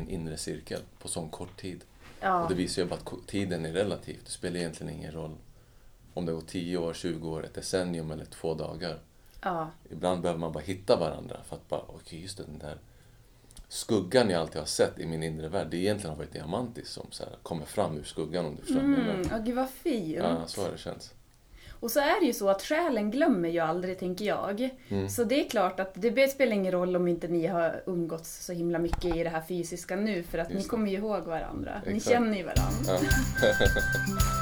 en inre cirkel på sån kort tid. Ja. Och det visar ju bara att tiden är relativ. Det spelar egentligen ingen roll om det går 10 år, 20 år, ett decennium eller två dagar. ja. Ibland behöver man bara hitta varandra för att bara, okej just det, den där skuggan jag alltid har sett i min inre värld, det egentligen har varit diamantis som så här, kommer fram ur skuggan om du förstår vad jag Mm, menar. oh, gud vad fint. Ja, så har det känts. Och så är det ju så att själen glömmer ju aldrig, tänker jag. Mm. Så det är klart att det spelar ingen roll om inte ni har umgåtts så himla mycket i det här fysiska nu, för att ni Just det. kommer ju ihåg varandra. Ni Exakt. känner ju varandra. Ja.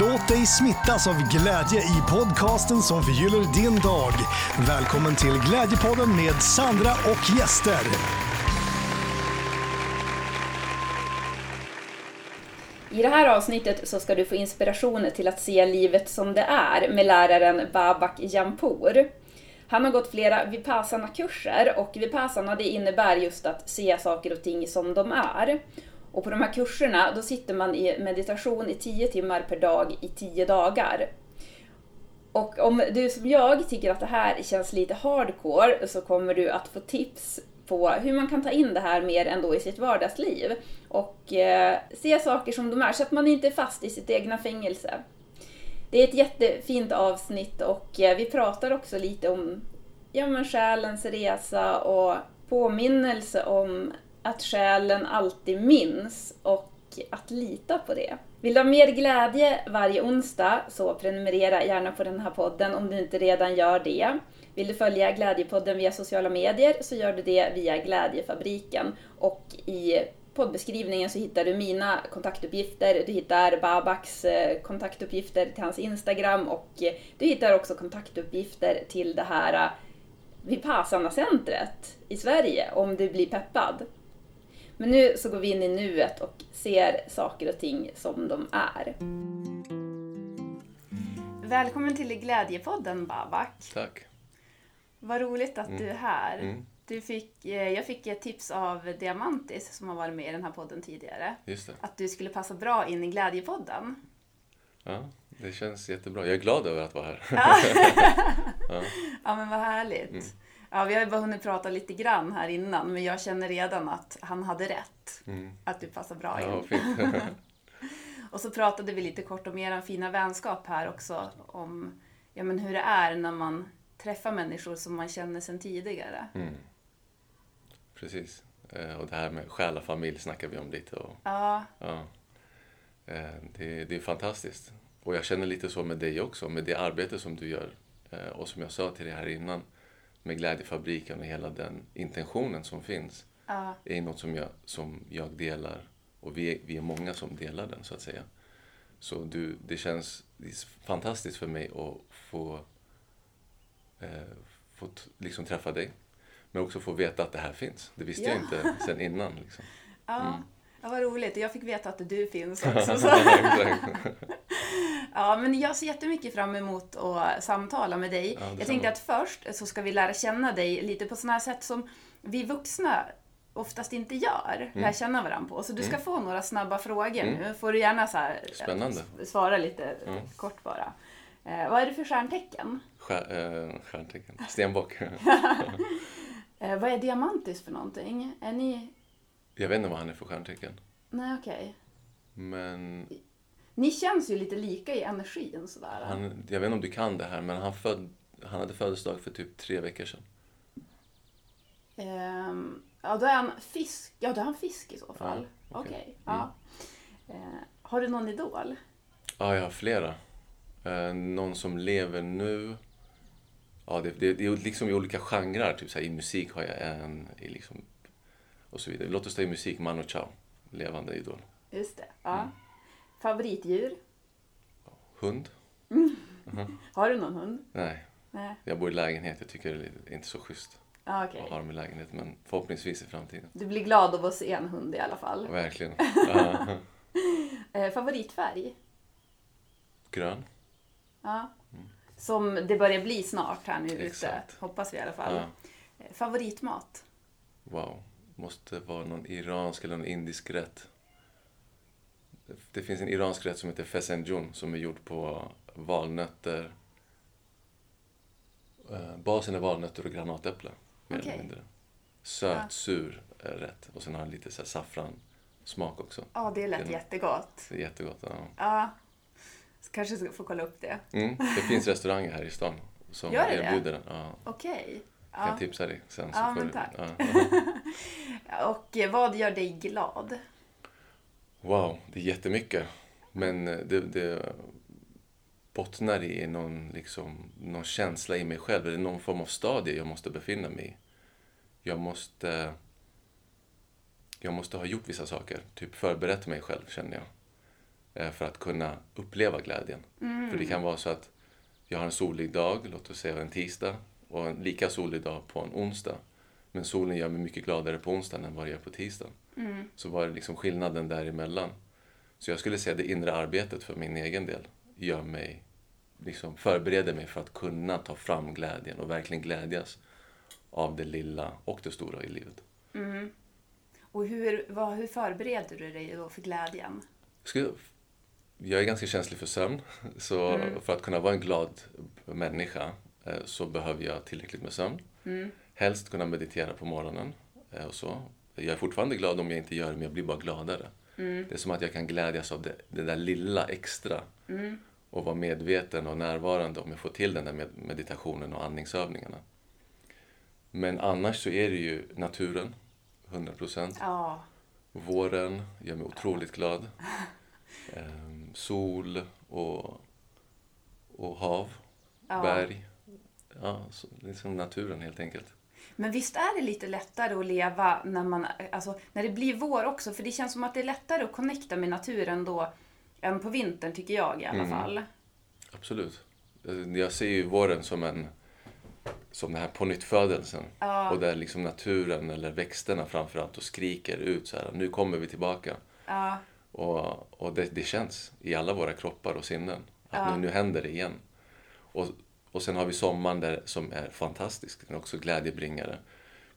Låt dig smittas av glädje i podcasten som förgyller din dag. Välkommen till Glädjepodden med Sandra och gäster. I det här avsnittet så ska du få inspiration till att se livet som det är med läraren Babak Jampour. Han har gått flera Vipassana-kurser och Vipassana det innebär just att se saker och ting som de är. Och på de här kurserna då sitter man i meditation i 10 timmar per dag i 10 dagar. Och om du som jag tycker att det här känns lite hardcore så kommer du att få tips på hur man kan ta in det här mer ändå i sitt vardagsliv. Och eh, se saker som de är, så att man inte är fast i sitt egna fängelse. Det är ett jättefint avsnitt och eh, vi pratar också lite om ja, men själens resa och påminnelse om att själen alltid minns och att lita på det. Vill du ha mer glädje varje onsdag så prenumerera gärna på den här podden om du inte redan gör det. Vill du följa Glädjepodden via sociala medier så gör du det via Glädjefabriken och i poddbeskrivningen så hittar du mina kontaktuppgifter, du hittar Babaks eh, kontaktuppgifter till hans Instagram och eh, du hittar också kontaktuppgifter till det här eh, Vipassana-centret i Sverige om du blir peppad. Men nu så går vi in i nuet och ser saker och ting som de är. Välkommen till Glädjepodden Babak. Tack. Vad roligt att du är här. Mm. Du fick, eh, jag fick ett tips av Diamantis som har varit med i den här podden tidigare. Att du skulle passa bra in i Glädjepodden. Ja, det känns jättebra. Jag är glad över att vara här. Ja men vad härligt. Mm. Ja, vi har ju bara hunnit prata lite grann här innan men jag känner redan att han hade rätt. Mm. Att du passar bra Ja, in. fint. Och så pratade vi lite kort om er fina vänskap här också. Om ja, men hur det är när man träffar människor som man känner sedan tidigare. Mm. Precis. Eh, Och det här med själ och familj snackar vi om lite. Och, Ja, ja. Eh, det, det är fantastiskt. Och jag känner lite så med dig också, med det arbete som du gör. Eh, Och som jag sa till dig här innan, med Glädjefabriken och hela den intentionen som finns. ja, är något som jag, som jag delar. Och vi är, vi är många som delar den, så att säga. Så du, det känns det fantastiskt för mig att få, eh, få liksom träffa dig. Men också få veta att det här finns. Det visste jag Ja. inte sen innan. Liksom. ja. ja vad roligt. Jag fick veta att du finns också. Så. Ja, men jag ser jättemycket fram emot att samtala med dig. detsamma. jag tänkte att först så ska vi lära känna dig lite på sådana här sätt som vi vuxna oftast inte gör, Mm. lär känna varandra på. Så du ska få några snabba frågor nu. Får du gärna så här, svara lite Mm. kort bara. Eh, vad är det för stjärntecken? Stjär, eh, stjärntecken. Stenbock. Eh, vad är diamantis för någonting? Är ni... Jag vet inte vad han är för stjärntecken. Nej, okej. Men Ni känns ju lite lika i energin sådär. han, jag vet inte om du kan det här, men han, föd, han hade födelsedag för typ tre veckor sedan. Ehm, ja, då är han fisk. Ja, då är han fisk i så fall. Ja, Okej. okej. ja. Eh, har du någon idol? Ja, jag har flera. Eh, någon som lever nu. Ja, det, det, det är liksom i olika genrer. Typ så här, I musik har jag en. I liksom, och så vidare. Låt oss ta i musik. Manu Chao. Levande idol. Just det. Ja. Mm. Favoritdjur? Hund? Har du någon hund? Nej, Nej. jag bor i lägenhet. Jag tycker det är inte så schysst Ja, okej. att ha dem i lägenhet. Men förhoppningsvis i framtiden. Du blir glad av att se en hund i alla fall. Verkligen. Eh, favoritfärg? Grön? Ja. Som det börjar bli snart här nu ute. Exakt. Hoppas vi i alla fall. Ja. Eh, Favoritmat? Wow. Måste vara någon iransk eller någon indisk rätt. Det finns en iransk rätt som heter fesenjun som är gjord på valnötter, Eh, basen är valnötter och granatäpple. Mer Okej. eller mindre. Söt, Ja. sur är rätt. Och sen har den lite så här saffransmak också. Ja, det lät Det är- jättegott. Det är jättegott. Ja. Ja. Så kanske ska få kolla upp det. Mm, det finns restauranger här i stan som Gör det det? erbjuder den. Ja. Okej. Jag kan Ja. tipsa dig sen. Ja, får men tack. Ja. Och eh, vad gör dig glad? Wow, det är jättemycket. Men eh, det, det bottnar i någon, liksom, någon känsla i mig själv. Eller någon form av stadie jag måste befinna mig i. Jag måste, jag måste ha gjort vissa saker. Typ förberett mig själv, känner jag. Eh, För att kunna uppleva glädjen. För det kan vara så att jag har en solig dag, låt oss säga en tisdag. Och en lika solig dag på en onsdag. Men solen gör mig mycket gladare på onsdagen än vad det gör på tisdagen. Så var det liksom skillnaden däremellan. Så jag skulle säga det inre arbetet för min egen del gör mig, liksom förbereder mig för att kunna ta fram glädjen och verkligen glädjas av det lilla och det stora i livet. Och hur, vad, hur förbereder du dig då för glädjen? Jag skulle- Jag är ganska känslig för sömn, så för att kunna vara en glad människa eh, så behöver jag tillräckligt med sömn. Helst kunna meditera på morgonen eh, och så. Jag är fortfarande glad om jag inte gör det, men jag blir bara gladare. Det är som att jag kan glädjas av det, det där lilla extra och vara medveten och närvarande om jag får till den där med meditationen och andningsövningarna. Men annars så är det ju naturen, 100 procent. Ja. Våren gör mig otroligt glad. Ehm, sol och, och hav, Ja. berg. Ja, så, liksom naturen helt enkelt. Men visst är det lite lättare att leva när, man, alltså, när det blir vår också? För det känns som att det är lättare att connecta med naturen då än på vintern, tycker jag i alla Mm. fall. Absolut. Eh, Jag ser ju våren som en som den här pånyttfödelsen. Ja. Och där liksom naturen eller växterna framförallt och skriker ut så här, nu kommer vi tillbaka. Ja, Och, och det, det känns i alla våra kroppar och sinnen. Att Ja. nu, nu händer det igen. Och, och sen har vi sommaren där, som är fantastisk. Den är också glädjebringare.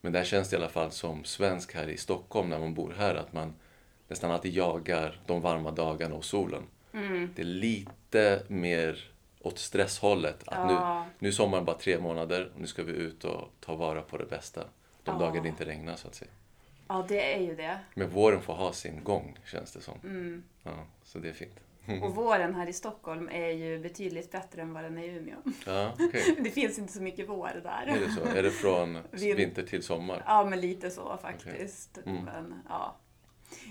Men där känns det i alla fall som svensk här i Stockholm när man bor här att man nästan alltid jagar de varma dagarna och solen. Mm. Det är lite mer åt stresshållet. Att Ja. nu, nu är sommaren bara tre månader och nu ska vi ut och ta vara på det bästa. De Ja. dagar det inte regnar så att säga. Ja det är ju det. Men våren får ha sin gång känns det som. Mm. Ja, så det är fint. Och våren här i Stockholm är ju betydligt bättre än vad den är i Umeå. Ja, okej. Det finns inte så mycket vår Är där. det så? Är det från Vin- vinter till sommar? Ja, men lite så faktiskt. Mm. Men, ja.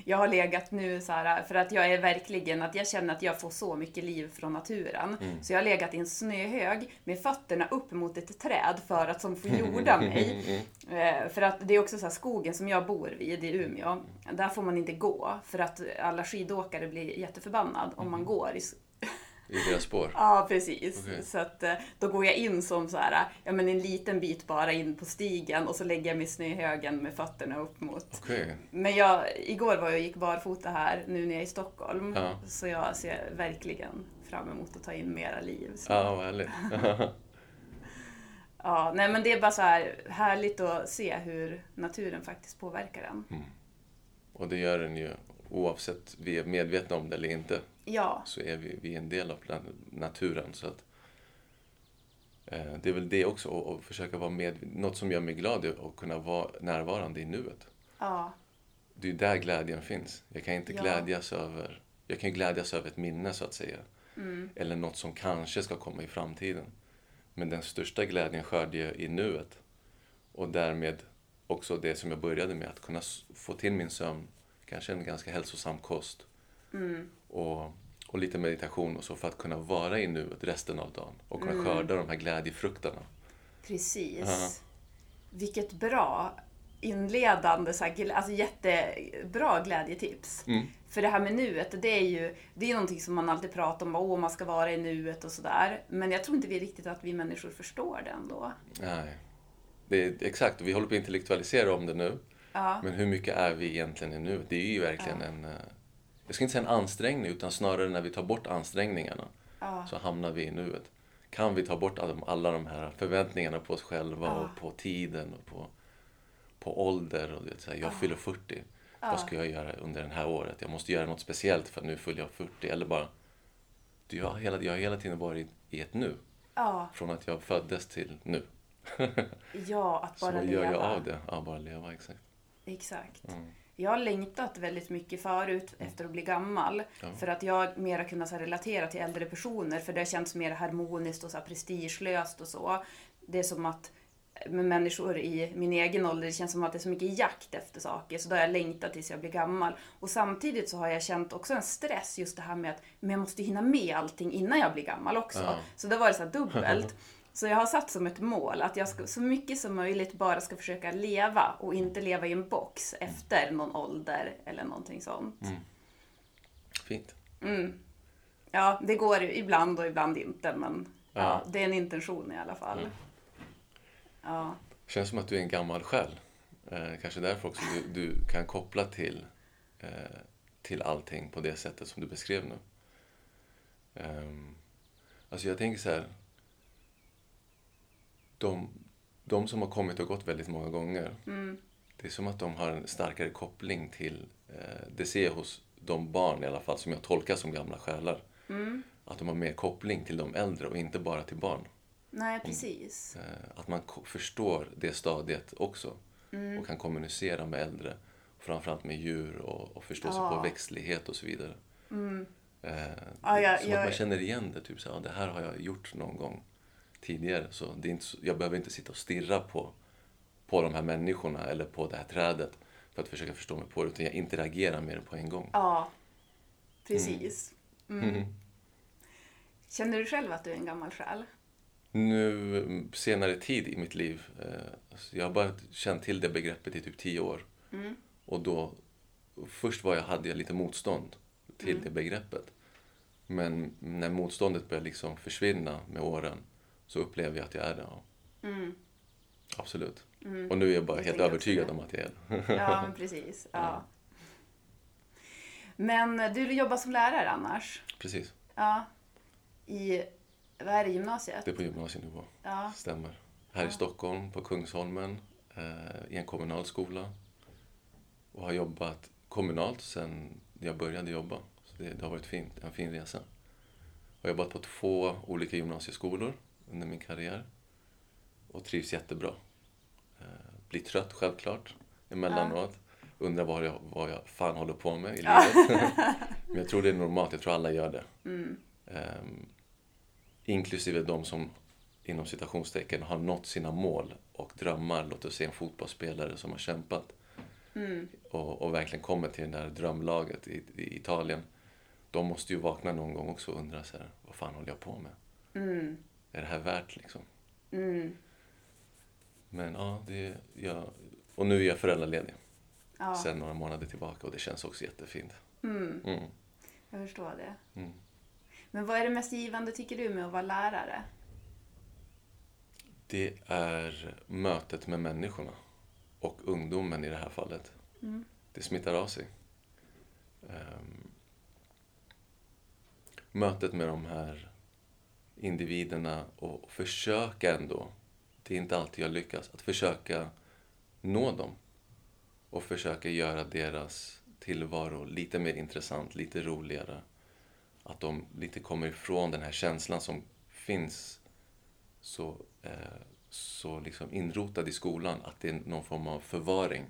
Jag har legat nu så här, för att jag är verkligen att jag känner att jag får så mycket liv från naturen. Mm. Så jag har legat i en snöhög med fötterna upp mot ett träd för att som få jorda mig. Mm. Eh, För att det är också så här, skogen som jag bor vid i Umeå, där får man inte gå för att alla skidåkare blir jätteförbannad om Mm. man går i I deras spår? Ja, precis. Okej. Så att eh, då går jag in som så här, ja men en liten bit bara in på stigen och så lägger jag mig i snöhögen med fötterna upp mot. Okej. Men jag, igår var jag och gick barfota här, nu när jag är i Stockholm. Ja. Så jag ser verkligen fram emot att ta in mera liv. Så, Ja, vad härligt. ja, nej men det är bara så här härligt att se hur naturen faktiskt påverkar en. Och det gör den ju oavsett vi är medvetna om det eller inte. Ja, Så är vi, vi är en del av naturen. Så att, eh, det är väl det också, att- att försöka vara med. Något som gör mig glad är att kunna vara närvarande i nuet. ja, Det är där glädjen finns. Jag kan inte Ja. glädjas över... Jag kan glädjas över ett minne så att säga. Mm. Eller något som kanske ska komma i framtiden. Men den största glädjen skördar jag i nuet. Och därmed också det som jag började med, att kunna få till min sömn, kanske en ganska hälsosam kost Mm. och, och lite meditation och så för att kunna vara i nuet resten av dagen och Mm. kunna skörda de här glädjefrukterna. precis. Ja. Vilket bra inledande, så här, alltså jättebra glädjetips. Mm. För det här med nuet, det är ju det är någonting som man alltid pratar om, åh man ska vara i nuet och sådär. Men jag tror inte vi riktigt att vi människor förstår det ändå. Nej. Det är, exakt, vi håller på att intellektualisera om det nu. Ja, Men hur mycket är vi egentligen i nuet? Det är ju verkligen en... Jag ska inte säga en ansträngning, utan snarare när vi tar bort ansträngningarna ja, så hamnar vi i nuet. Kan vi ta bort alla, de här förväntningarna på oss själva Ja. och på tiden och på, på ålder. Och det, så här, jag fyller 40. Ja. Vad ska jag göra under det här året? Jag måste göra något speciellt för nu fyller jag 40. Eller bara... Du, jag, har hela, jag har hela tiden varit i ett nu. Ja, Från att jag föddes till nu. ja att Så bara vad leva. gör jag av det? Ja, bara leva, exakt. Exakt. Mm. Jag har längtat väldigt mycket förut efter att bli gammal. Ja. För att jag mer har kunnat så här, relatera till äldre personer. För det har känts mer harmoniskt och så här, prestigelöst och så. Det är som att med människor i min egen ålder, det känns som att det är så mycket jakt efter saker. Så då har jag längtat tills jag blir gammal. Och samtidigt så har jag känt också en stress just det här med att men jag måste hinna med allting innan jag blir gammal också. Ja. Så då var det så här dubbelt. Så jag har satt som ett mål att jag ska, så mycket som möjligt bara ska försöka leva och inte leva i en box efter någon ålder eller någonting sånt. Fint. Ja, det går ibland och ibland inte men ja. Ja. det är en intention i alla fall. Ja. Känns som att du är en gammal själ. Eh, kanske därför också du, du kan koppla till, eh, till allting på det sättet som du beskrev nu. Um, alltså jag tänker så här. De, de som har kommit och gått väldigt många gånger. Det är som att de har en starkare koppling till, eh, det ser jag hos de barn i alla fall som jag tolkar som gamla själar. Att de har mer koppling till de äldre och inte bara till barn. Nej, precis. Eh, att man förstår det stadiet också och kan kommunicera med äldre. Framförallt med djur och, och förstå sig Ja. på växtlighet och så vidare. Eh, Ja, jag- som jag- att man känner igen det. Typ så här, "Ja, det här har jag gjort någon gång tidigare. Så det är inte, jag behöver inte sitta och stirra på, på de här människorna eller på det här trädet för att försöka förstå mig på det. Utan jag interagerar med det på en gång. Ja, precis. Mm. Mhm. Känner du själv att du är en gammal själ? Nu mm, senare tid i mitt liv, eh, jag har bara känt till det begreppet i typ tio år. Och då, först var jag, hade jag lite motstånd till det begreppet. Men när motståndet började liksom försvinna med åren så upplever jag att jag är det. Ja. Absolut. Och nu är jag bara Jag helt övertygad om att jag är det. Ja, men precis. Ja. Men eh, du jobbar som lärare annars? Precis. Ja. I, vad är det, gymnasiet? Det är på gymnasienivå. Ja. Stämmer. Här i Stockholm, på Kungsholmen, eh, i en kommunal skola. Och har jobbat kommunalt sedan jag började jobba. Så det, det har varit fint, en fin resa. Jag har jobbat på två olika gymnasieskolor under min karriär. Och trivs jättebra. Eh, blir trött självklart emellanåt. Undrar vad jag, vad jag fan håller på med i livet. Men jag tror det är normalt, jag tror alla gör det. Ehm, inklusive de som inom citationstecken har nått sina mål och drömmar. Låt oss säga en fotbollsspelare som har kämpat och, och verkligen kommer till det där drömlaget i, i Italien. De måste ju vakna någon gång också och undra så här, vad fan håller jag på med? Är det här värt liksom? Men ja, det, jag, och nu är jag föräldraledig Ja, sedan några månader tillbaka och det känns också jättefint. Mm. jag förstår det. Mm. Men vad är det mest givande tycker du med att vara lärare? Det är mötet med människorna och ungdomen i det här fallet. Det smittar av sig. Ehm, mötet med de här individerna och försöka ändå, det är inte alltid jag lyckas, att försöka nå dem och försöka göra deras tillvaro lite mer intressant, lite roligare. Att de lite kommer ifrån den här känslan som finns så, eh, så liksom inrotad i skolan att det är någon form av förvaring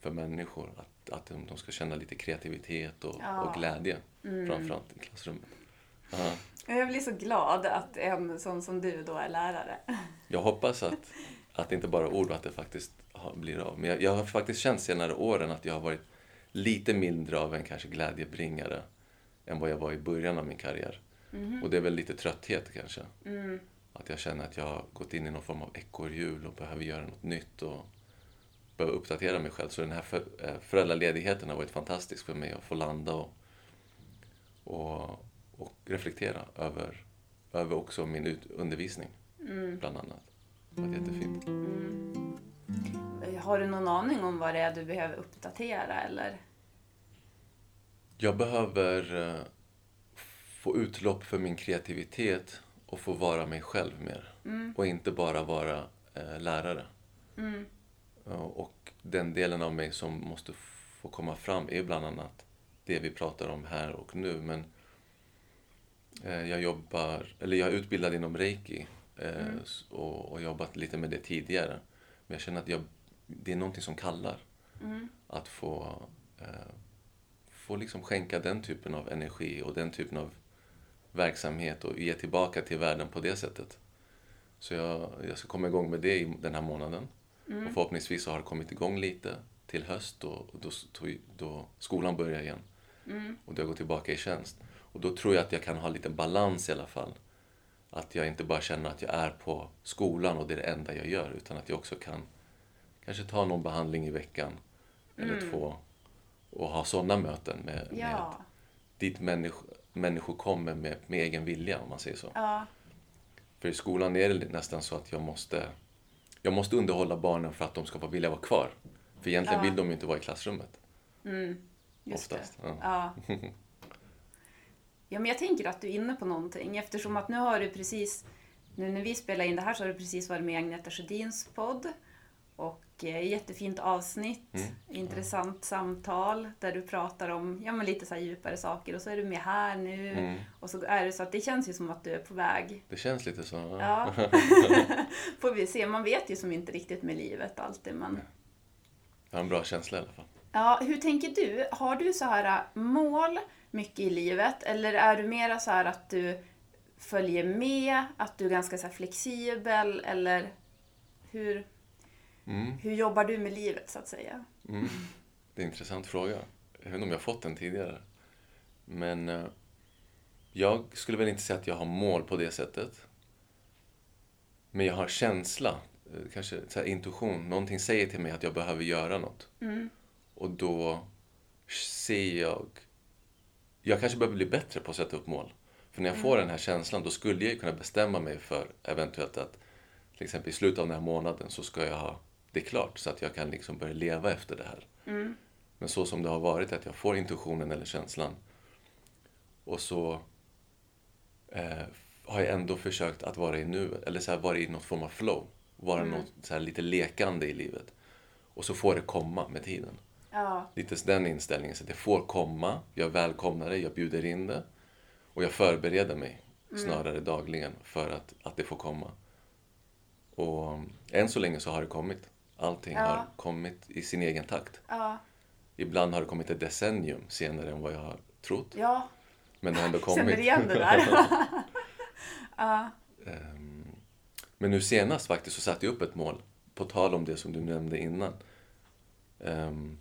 för människor. Att, att de, de ska känna lite kreativitet och, Ja. och glädje framförallt i klassrummet. Ja. Jag blir så glad att en sån som du då är lärare. Jag hoppas att, att det inte bara är ord och att det faktiskt blir av. Men jag, jag har faktiskt känt senare åren att jag har varit lite mindre av en kanske glädjebringare än vad jag var i början av min karriär. Och det är väl lite trötthet kanske. Att jag känner att jag har gått in i någon form av ekorrhjul och behöver göra något nytt och behöver uppdatera mig själv. Så den här eh, föräldraledigheten har varit fantastisk för mig att få landa och, och, och reflektera över, över också min ut, undervisning, bland annat. Det varit jättefint. Har du någon aning om vad det är du behöver uppdatera eller? Jag behöver eh, få utlopp för min kreativitet och få vara mig själv mer. Och inte bara vara eh, lärare. Ja, Och den delen av mig som måste få komma fram är bland annat det vi pratar om här och nu. Men Eh, Jag jobbar, eller jag är utbildad inom reiki eh, s- och, och jobbat lite med det tidigare. Men jag känner att jag, det är någonting som kallar. Att få, eh, få liksom skänka den typen av energi och den typen av verksamhet och ge tillbaka till världen på det sättet. Så jag, jag ska komma igång med det i den här månaden. Och förhoppningsvis så har det kommit igång lite till höst och då, då, då skolan börjar igen. Och då jag går tillbaka i tjänst. Och då tror jag att jag kan ha lite balans i alla fall. Att jag inte bara känner att jag är på skolan och det är det enda jag gör. Utan att jag också kan kanske ta någon behandling i veckan. Eller två. Och ha sådana möten med, med Ja. dit människor, människor kommer med, med egen vilja om man säger så. Ja. För i skolan är det nästan så att jag måste, jag måste underhålla barnen för att de ska vilja vara kvar. För egentligen Ja. vill de ju inte vara i klassrummet. Just Oftast, det. ja. Ja. men jag tänker att du är inne på någonting eftersom att nu har du precis, nu när vi spelar in det här så har du precis varit med i Agneta Sjödins podd. Och eh, jättefint avsnitt, Mm. intressant samtal där du pratar om ja, men lite så djupare saker och så är du med här nu. Mm. Och så är det så att det känns ju som att du är på väg. Det känns lite så. Ja. Får vi se, man vet ju som inte riktigt med livet alltid men Jag har en bra känsla i alla fall. Ja, hur tänker du? Har du så här äh, mål mycket i livet eller är du mera så här att du följer med, att du är ganska så flexibel eller hur, Mm. hur jobbar du med livet så att säga? Mm. Det är en intressant fråga. Jag vet inte om jag fått den tidigare. Men eh, jag skulle väl inte säga att jag har mål på det sättet. Men jag har känsla, eh, kanske så intuition. Någonting säger till mig att jag behöver göra något. Och då ser jag... Jag kanske behöver bli bättre på att sätta upp mål. För när jag får den här känslan, då skulle jag kunna bestämma mig för eventuellt att till exempel i slutet av den här månaden så ska jag ha det klart så att jag kan liksom börja leva efter det här. Men så som det har varit, att jag får intuitionen eller känslan och så eh, har jag ändå försökt att vara i nuet, eller så här, vara i någon form av flow. Vara något så här, lite lekande i livet. Och så får det komma med tiden. Ja, Lite den inställningen, så det får komma, jag välkomnar det, jag bjuder in det. Och jag förbereder mig snarare dagligen för att, att det får komma. Och än så länge så har det kommit. Allting Ja. har kommit i sin egen takt. ja, Ibland har det kommit ett decennium senare än vad jag har trott. ja. Men det har ändå kommit. Känner igen det där. Ehm, Men nu senast faktiskt så satte jag upp ett mål. På tal om det som du nämnde innan. Ehm,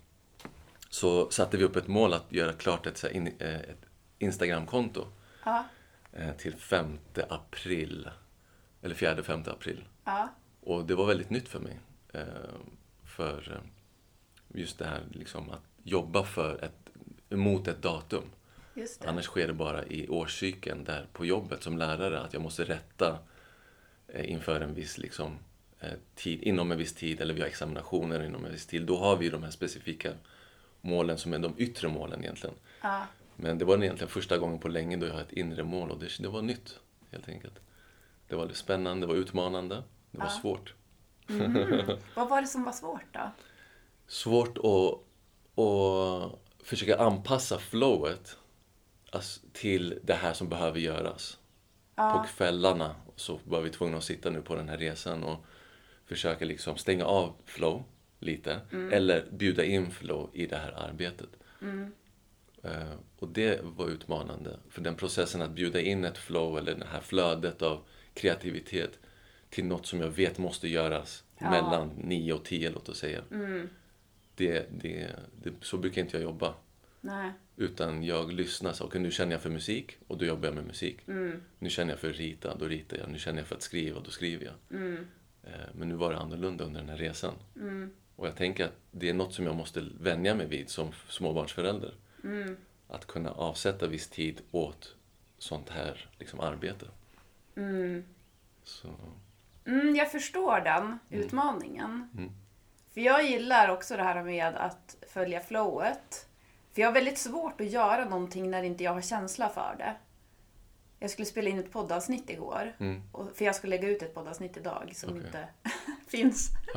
Så satte vi upp ett mål att göra klart ett, eh, ett Instagramkonto ja, eh, till 5 april. Eller 4-5 april. ja, Och det var väldigt nytt för mig. eh, För just det här liksom att jobba för ett, mot ett datum. Annars sker det bara i årscykeln där på jobbet som lärare att jag måste rätta inför en viss liksom, tid, inom en viss tid eller vi har examinationer inom en viss tid. Då har vi de här specifika målen som är de yttre målen egentligen. Ja, Men det var egentligen första gången på länge då jag har ett inre mål och det, det var nytt helt enkelt. Det var spännande, det var utmanande, det var svårt. vad var det som var svårt då? svårt att, att försöka anpassa flowet alltså, till det här som behöver göras. På kvällarna så var vi tvungna att sitta nu på den här resan och försöka liksom stänga av flow lite. Eller bjuda in flow i det här arbetet. Eh, och det var utmanande. För den processen att bjuda in ett flow eller det här flödet av kreativitet till något som jag vet måste göras mellan 9 och 10 låt oss säga. Det, det, det, så brukar inte jag jobba. Nej. Utan jag lyssnar så, okej nu känner jag för musik och då jobbar jag med musik. Nu känner jag för att rita, då ritar jag. Nu känner jag för att skriva, då skriver jag. Eh, Men nu var det annorlunda under den här resan. Och jag tänker att det är något som jag måste vänja mig vid som småbarnsförälder. Att kunna avsätta viss tid åt sånt här liksom, arbete. Så, Mm, jag förstår den utmaningen. För jag gillar också det här med att följa flowet. För jag har väldigt svårt att göra någonting när inte jag har känsla för det. Jag skulle spela in ett poddavsnitt igår. Och, för jag ska lägga ut ett poddavsnitt idag som Okej. inte finns.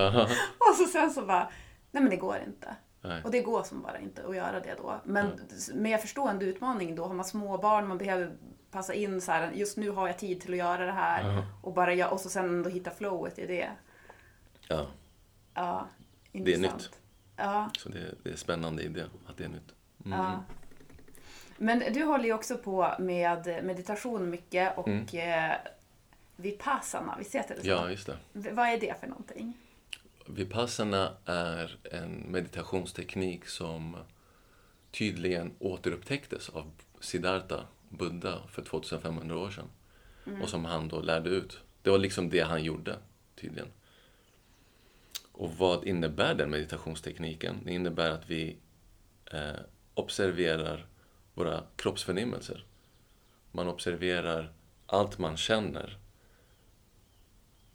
och så sen så bara, nej men det går inte. Nej. Och det går som bara inte att göra det då. Men med förstående utmaning då har man små barn, man behöver passa in så här, just nu har jag tid till att göra det här. Ja. Och, bara, jag- och så sen ändå hitta flowet i det. Ja, Ja, är intressant. nytt. Ja, så det, det är spännande idé att det är nytt. Mm. ja. Men du håller ju också på med meditation mycket och Mm. Vipassana, visst heter det så? Ja, just det. V- Vad är det för någonting? Vipassana är en meditationsteknik som tydligen återupptäcktes av Siddhartha, Buddha, för 2500 år sedan. Och som han då lärde ut. Det var liksom det han gjorde, tydligen. Och vad innebär den meditationstekniken? Det innebär att vi eh, observerar våra kroppsförnimmelser. Man observerar allt man känner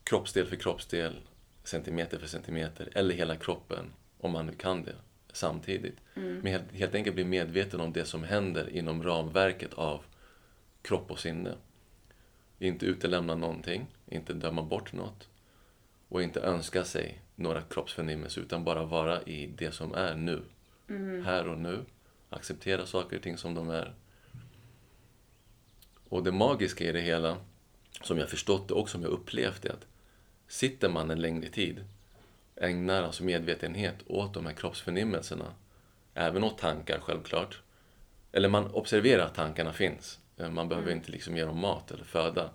kroppsdel för kroppsdel, centimeter för centimeter, eller hela kroppen, om man nu kan det, samtidigt. Men helt, helt enkelt bli medveten om det som händer inom ramverket av kropp och sinne. Inte utelämna någonting, inte döma bort något och inte önska sig några kroppsförnimmelser utan bara vara i det som är nu. Här och nu. Acceptera saker och ting som de är. Och det magiska i det hela, som jag förstått det och som jag upplevt det, att sitter man en längre tid, ägnar alltså medvetenhet åt de här kroppsförnimmelserna, även åt tankar självklart, eller man observerar att tankarna finns, Eh, man behöver inte liksom ge dem mat eller föda,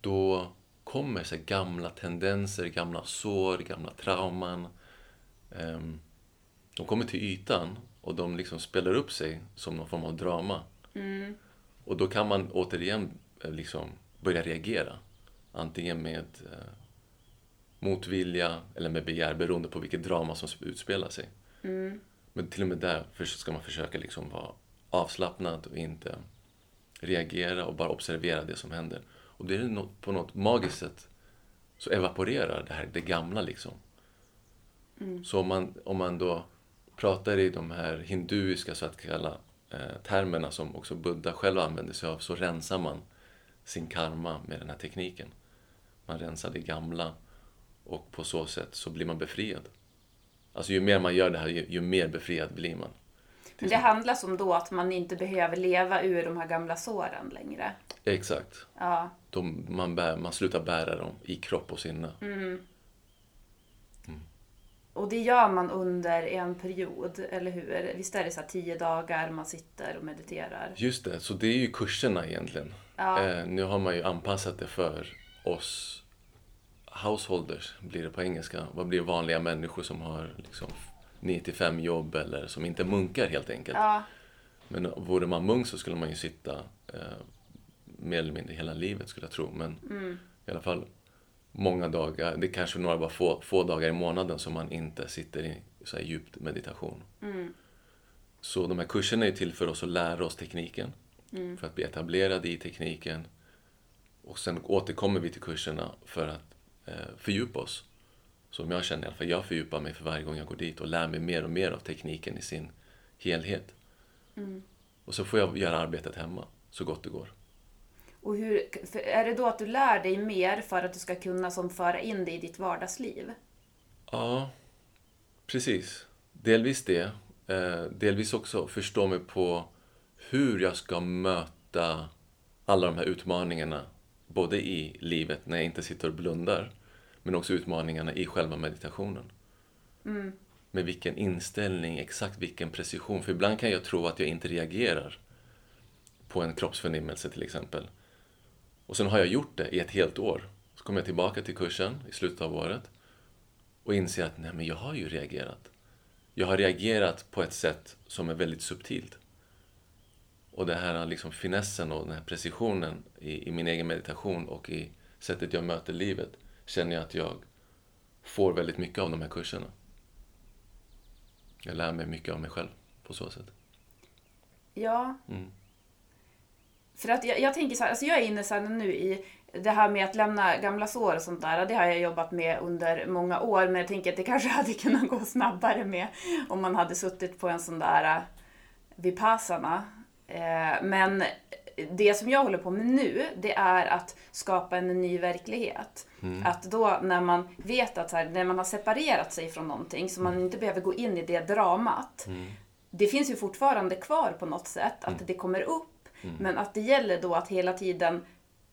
då kommer så gamla tendenser, gamla sår, gamla trauman, ehm, de kommer till ytan och de liksom spelar upp sig som någon form av drama. Och då kan man återigen eh, liksom börja reagera. Antingen med eh, motvilja eller med begär beroende på vilket drama som utspelar sig. Men till och med där ska man försöka liksom vara avslappnad och inte reagera och bara observera det som händer. Och det är något, på något magiskt sätt så evaporerar det här, det gamla liksom. Så om man, om man då pratar i de här hinduiska så att kalla eh, termerna som också Buddha själv använder sig av så rensar man sin karma med den här tekniken. Man rensar det gamla och på så sätt så blir man befriad. Alltså ju mer man gör det här ju, ju mer befriad blir man. Men det handlar som då att man inte behöver leva ur de här gamla såren längre. Exakt. Ja, De, man, bär, man slutar bära dem i kropp och sinne. och det gör man under en period, eller hur? Visst är det så tio dagar man sitter och mediterar? Just det, så det är ju kurserna egentligen. Ja. Eh, nu har man ju anpassat det för oss householders, blir det på engelska. Vad blir vanliga människor som har liksom 9 till 5 jobb eller som inte munkar helt enkelt. Ja, Men vore man munk så skulle man ju sitta eh, mer eller mindre hela livet skulle jag tro. Men i alla fall många dagar, det är kanske några bara få, få dagar i månaden som man inte sitter i så här djupt meditation. Så de här kurserna är till för oss att lära oss tekniken, för att bli etablerade i tekniken. Och sen återkommer vi till kurserna för att eh, fördjupa oss. Som jag känner i alla fall, jag fördjupar mig för varje gång jag går dit och lär mig mer och mer av tekniken i sin helhet. Och så får jag göra arbetet hemma så gott det går. och hur, är det då att du lär dig mer för att du ska kunna som föra in det i ditt vardagsliv? Ja, precis. Delvis det. Eh, delvis också förstå mig på hur jag ska möta alla de här utmaningarna. Både i livet när jag inte sitter och blundar, men också utmaningarna i själva meditationen. Med vilken inställning, exakt vilken precision. För ibland kan jag tro att jag inte reagerar på en kroppsförnimmelse till exempel. Och sen har jag gjort det i ett helt år. Så kommer jag tillbaka till kursen i slutet av året och inser att nej, men jag har ju reagerat. Jag har reagerat på ett sätt som är väldigt subtilt. Och det här liksom finessen och den här precisionen i, i min egen meditation och i sättet jag möter livet känner jag att jag får väldigt mycket av de här kurserna. Jag lär mig mycket av mig själv på så sätt. Ja. Mm. För att jag, jag tänker så här, alltså jag är inne så nu i det här med att lämna gamla sår och sånt där. Det har jag jobbat med under många år, men jag tänker att det kanske hade kunnat gå snabbare med om man hade suttit på en sån där uh, vipassana. Eh, men det som jag håller på med nu, det är att skapa en ny verklighet. Att då när man vet att så här, när man har separerat sig från någonting, så man inte behöver gå in i det dramat. Det finns ju fortfarande kvar på något sätt, att det kommer upp. Men att det gäller då att hela tiden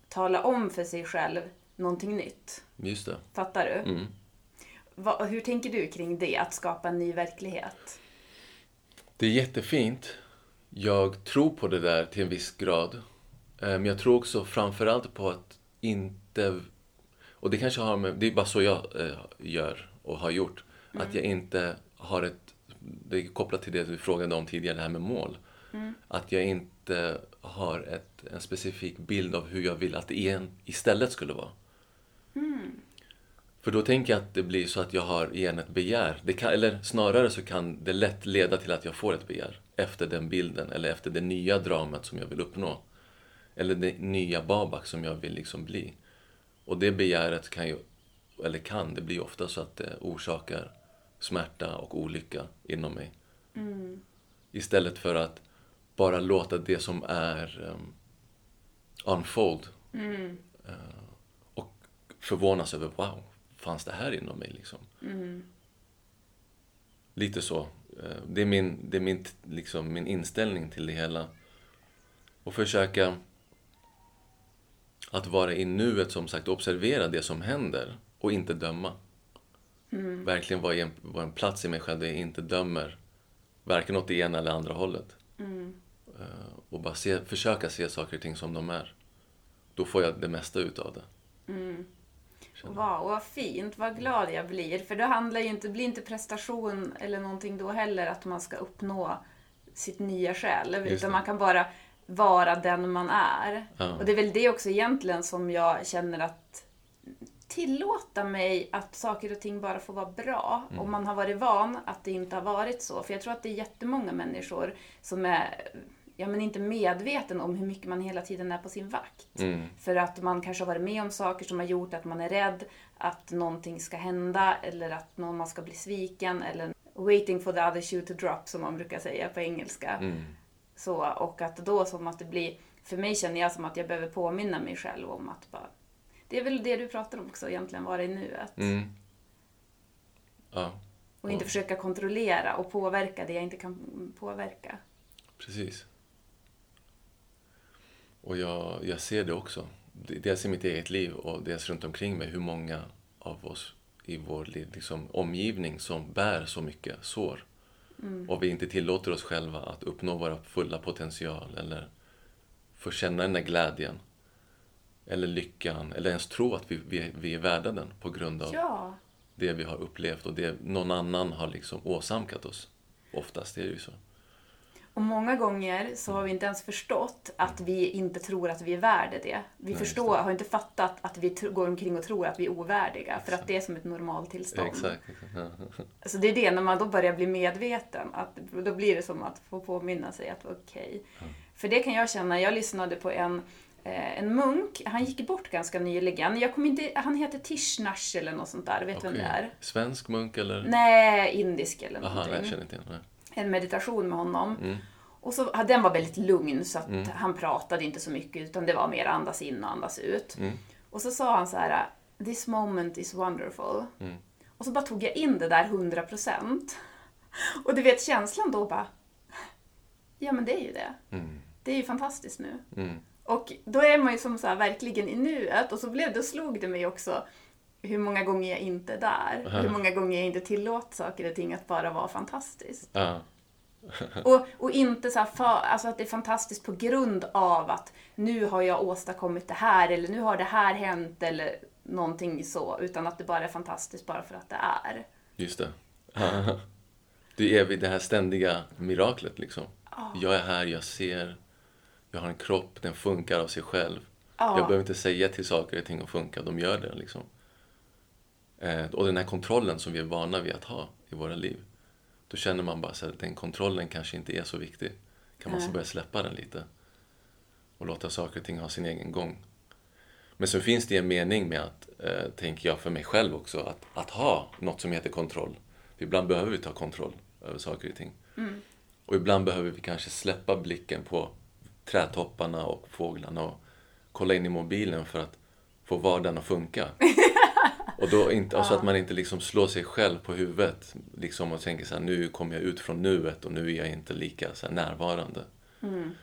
tala om för sig själv någonting nytt. Just det. Fattar du? Mm. Va, hur tänker du kring det, att skapa en ny verklighet? Det är jättefint. Jag tror på det där till en viss grad. Eh, Men jag tror också framförallt på att inte... Och det kanske har med... Det är bara så jag eh, gör och har gjort. Att jag inte har ett... Det är kopplat till det du frågade om tidigare, det här med mål. Att jag inte har ett, en specifik bild av hur jag vill att det igen, istället skulle vara. För då tänker jag att det blir så att jag har igen ett begär. Det kan, eller snarare så kan det lätt leda till att jag får ett begär efter den bilden eller efter det nya dramat som jag vill uppnå. Eller det nya Babak som jag vill liksom bli. Och det begäret kan ju, eller kan, det blir ofta så att det orsakar smärta och olycka inom mig. Istället för att bara låta det som är um, unfold. Eh, och förvånas över, wow, fanns det här inom mig liksom? Lite så. Eh, Det är, min, det är min, liksom, min inställning till det hela. Och försöka att vara i nuet, som sagt, observera det som händer och inte döma. Verkligen vara, en, vara en plats i mig själv där jag inte dömer varken åt det ena eller andra hållet. Eh, Och bara se, försöka se saker och ting som de är. Då får jag det mesta utav det. Wow, vad fint, vad glad jag blir. För det handlar ju inte, blir inte prestation eller någonting då heller att man ska uppnå sitt nya själv. Utan man kan bara vara den man är. Ja. Och det är väl det också egentligen som jag känner att tillåta mig att saker och ting bara får vara bra. Mm. Om man har varit van att det inte har varit så. För jag tror att det är jättemånga människor som är ja, men inte medveten om hur mycket man hela tiden är på sin vakt. Mm. För att man kanske har varit med om saker som har gjort att man är rädd att någonting ska hända eller att någon man ska bli sviken eller waiting for the other shoe to drop som man brukar säga på engelska. Mm. Så, och att då som att det blir, för mig känner jag som att jag behöver påminna mig själv om att bara, det är väl det du pratar om också egentligen, vara i nuet. Mm. Ja, Och inte försöka kontrollera och påverka det jag inte kan påverka. precis. Och jag, jag ser det också. Dels i mitt eget liv och dels runt omkring mig hur många av oss i vår li- liksom, omgivning som bär så mycket sår. Och vi inte tillåter oss själva att uppnå våra fulla potential eller få känna den där glädjen. Eller lyckan, eller ens tro att vi, vi, vi är värda den på grund av Ja, det vi har upplevt och det någon annan har liksom åsamkat oss. Oftast är det ju så. Och många gånger så har vi inte ens förstått att vi inte tror att vi är värda det. Vi Nej, förstår, det. har inte fattat att vi går omkring och tror att vi är ovärdiga för att det är som ett normaltillstånd. Exakt. exakt. Ja. Så det är det, när man då börjar bli medveten, att då blir det som att få påminna sig att okej. För det kan jag känna, jag lyssnade på en, eh, en munk, han gick bort ganska nyligen. Jag kommer inte, han heter Tishnash eller något sånt där, vet du vem det är? Svensk munk eller? Nej, indisk eller Aha, någonting. nej, jag känner inte igen. En meditation med honom. Mm. Och så, den var väldigt lugn så att han pratade inte så mycket utan det var mer andas in och andas ut. Mm. Och så sa han så här, this moment is wonderful. Mm. Och så bara tog jag in det där 100%. Och du vet känslan då bara, ja men det är ju det. Mm. Det är ju fantastiskt nu. Mm. Och då är man ju som så här verkligen i nuet och så blev det, slog det mig också hur många gånger jag inte är där. Hur många gånger jag inte tillåter saker och ting att bara vara fantastiskt. Ja. Och, och inte så för, alltså att det är fantastiskt på grund av att nu har jag åstadkommit det här eller nu har det här hänt eller någonting så. Utan att det bara är fantastiskt bara för att det är. Just det. Det är vid det här ständiga miraklet liksom. Jag är här, jag ser, jag har en kropp, den funkar av sig själv. Ja. Jag behöver inte säga till saker och ting att funka, de gör det liksom. Eh, och den här kontrollen som vi är vana vid att ha i våra liv. Då känner man bara att den kontrollen kanske inte är så viktig. Kan man så börja släppa den lite. Och låta saker och ting ha sin egen gång. Men så finns det en mening med att, eh, tänker jag för mig själv också, att, att ha något som heter kontroll. För ibland behöver vi ta kontroll över saker och ting. Och ibland behöver vi kanske släppa blicken på trädtopparna och fåglarna och kolla in i mobilen för att få vardagen att funka. Och då inte, alltså att man inte liksom slår sig själv på huvudet liksom och tänker så här, nu kommer jag ut från nuet och nu är jag inte lika så närvarande.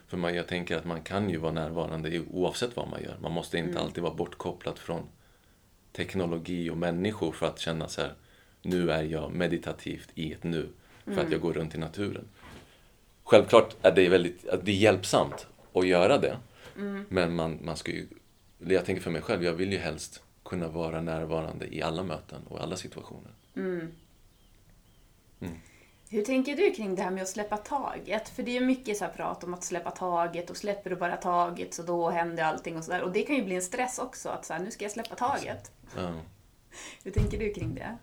För man, jag tänker att man kan ju vara närvarande oavsett vad man gör. Man måste inte alltid vara bortkopplad från teknologi och människor för att känna så här, nu är jag meditativt i ett nu, för att jag går runt i naturen. Självklart är det väldigt det är hjälpsamt att göra det, men man, man ska ju, jag tänker för mig själv, jag vill ju helst kunna vara närvarande i alla möten och alla situationer. Hur tänker du kring det här med att släppa taget? För det är ju mycket så prat om att släppa taget och släpper du bara taget så då händer allting och sådär. Och det kan ju bli en stress också, att så här, nu ska jag släppa taget. Ja. Hur tänker du kring det?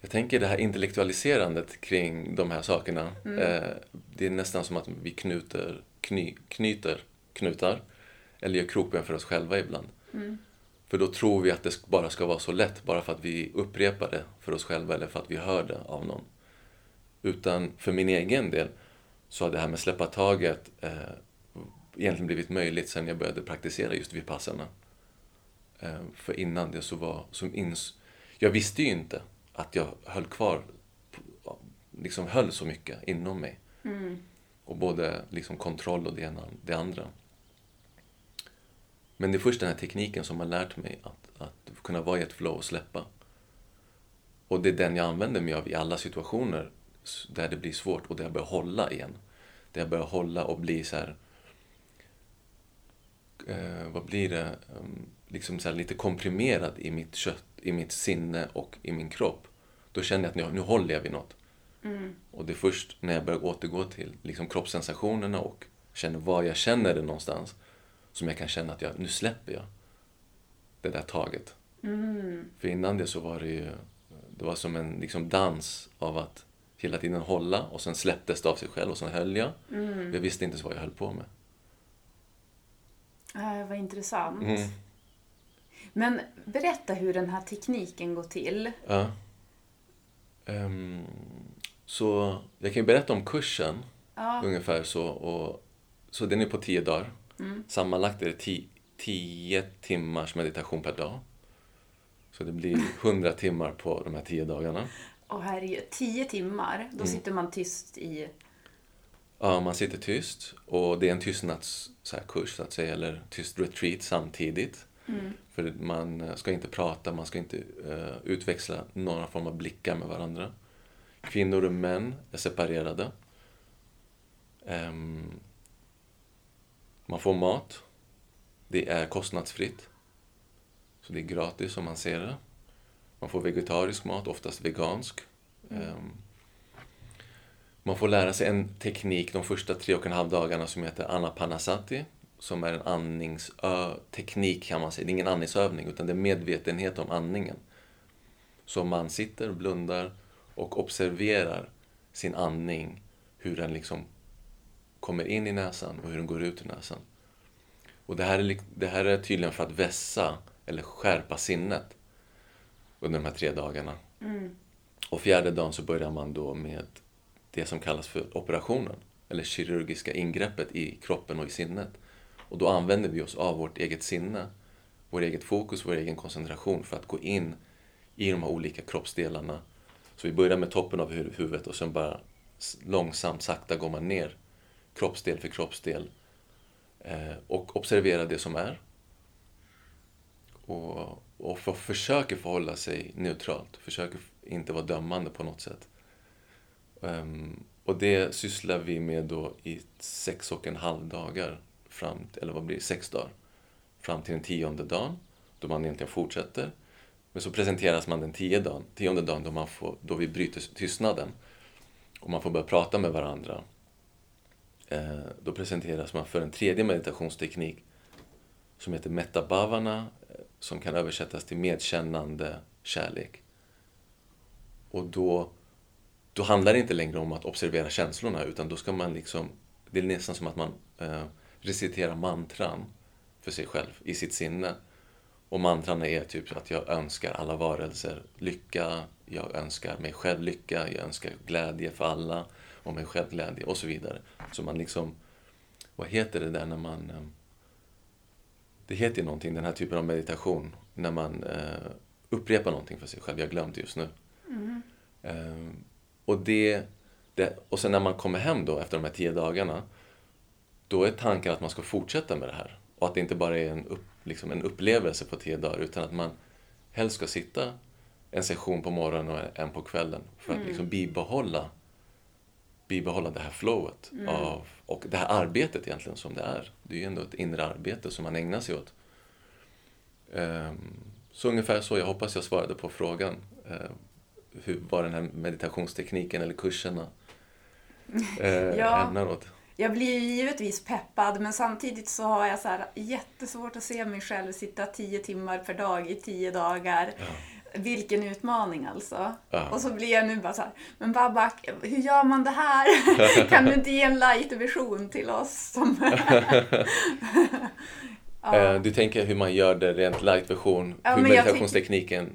Jag tänker det här intellektualiserandet kring de här sakerna. Eh, det är nästan som att vi knuter, kny, knyter knutar eller gör kroppen för oss själva ibland. För då tror vi att det bara ska vara så lätt bara för att vi upprepar det för oss själva eller för att vi hör det av någon. Utan för min egen del så har det här med släppa taget eh, egentligen blivit möjligt sen jag började praktisera just vipassana. Eh, för innan det så var, som ins, jag visste ju inte att jag höll kvar, liksom höll så mycket inom mig. Och både liksom kontroll och det ena det andra. Men det är först den här tekniken som har lärt mig att, att kunna vara i ett flow och släppa. Och det är den jag använder mig av i alla situationer där det blir svårt och där jag börjar hålla igen. Där jag börjar hålla och bli så här... Eh, vad blir det? Um, liksom så lite komprimerad i mitt kött, i mitt sinne och i min kropp. Då känner jag att nu, nu håller jag vid något. Och det är först när jag börjar återgå till liksom kroppssensationerna och känner var jag känner det någonstans som jag kan känna att jag, nu släpper jag det där taget. För innan det så var det ju det var som en liksom dans av att hela tiden hålla och sen släpptes det av sig själv och sen höll jag. Jag visste inte vad jag höll på med. Äh, vad intressant. Mm. Men berätta hur den här tekniken går till. Ja. Ehm, så jag kan ju berätta om kursen Ja. ungefär så. Och, så den är på tio dagar. Sammanlagt är det ti, tio timmars meditation per dag. Så det blir hundra timmar på de här tio dagarna. Och här är ju tio timmar. Mm. Då sitter man tyst i... Ja, man sitter tyst och det är en tystnadskurs så, så att säga, eller tyst retreat samtidigt. För man eh, ska inte prata, man ska inte eh, utväxla några form av blickar med varandra. Kvinnor och män är separerade. Ehm, man får mat. Det är kostnadsfritt. Så det är gratis om man ser det. Man får vegetarisk mat, oftast vegansk. Mm. man får lära sig en teknik de första tre och en halv dagarna som heter anapanasati. Som är en andningsteknik kan man säga. Det är ingen andningsövning utan det är medvetenhet om andningen. Så man sitter, blundar och observerar sin andning. Hur den liksom kommer in i näsan och hur den går ut ur näsan. Och det här är, det här är tydligen för att vässa eller skärpa sinnet under de här tre dagarna. Och fjärde dagen så börjar man då med det som kallas för operationen, eller kirurgiska ingreppet i kroppen och i sinnet. Och då använder vi oss av vårt eget sinne, vår eget fokus, vår egen koncentration för att gå in i de här olika kroppsdelarna. Så vi börjar med toppen av hu- huvudet och sen bara långsamt, sakta går man ner kroppsdel för kroppsdel eh, och observerar det som är. Och, och för, försöker förhålla sig neutralt, försöker inte vara dömande på något sätt. Ehm, och det sysslar vi med då i sex och en halv dagar, fram, eller vad blir det, sex dagar, fram till den tionde dagen, då man egentligen fortsätter. Men så presenteras man den tio dagen, tionde dagen då, man får, då vi bryter tystnaden och man får börja prata med varandra. Eh, då presenteras man för en tredje meditationsteknik som heter Metabhavana, eh, som kan översättas till medkännande kärlek. Och då, då handlar det inte längre om att observera känslorna, utan då ska man liksom, det är nästan som att man eh, reciterar mantran för sig själv i sitt sinne. Och mantran är typ att jag önskar alla varelser lycka, jag önskar mig själv lycka, jag önskar glädje för alla och mig själv glädje och så vidare. Så man liksom, vad heter det där när man eh, det heter ju någonting, den här typen av meditation, när man eh, upprepar någonting för sig själv. Jag det just nu. Eh, och, det, det, och sen när man kommer hem då efter de här tio dagarna, då är tanken att man ska fortsätta med det här. Och att det inte bara är en, upp, liksom en upplevelse på tio dagar utan att man helst ska sitta en session på morgonen och en på kvällen för att liksom bibehålla, bibehålla det här flowet av, och det här arbetet egentligen som det är. Det är ju ändå ett inre arbete som man ägnar sig åt. Ehm, så ungefär så, jag hoppas jag svarade på frågan. Eh, hur, vad den här meditationstekniken eller kurserna eh, Ja. ämnar åt. Jag blir ju givetvis peppad men samtidigt så har jag så här jättesvårt att se mig själv sitta tio timmar per dag i tio dagar. Vilken utmaning alltså. Ja. Och så blir jag nu bara så här, men Babak, hur gör man det här? kan du inte ge en light-version till oss? Som... Eh, Du tänker hur man gör det rent light-version, Ja, hur meditationstekniken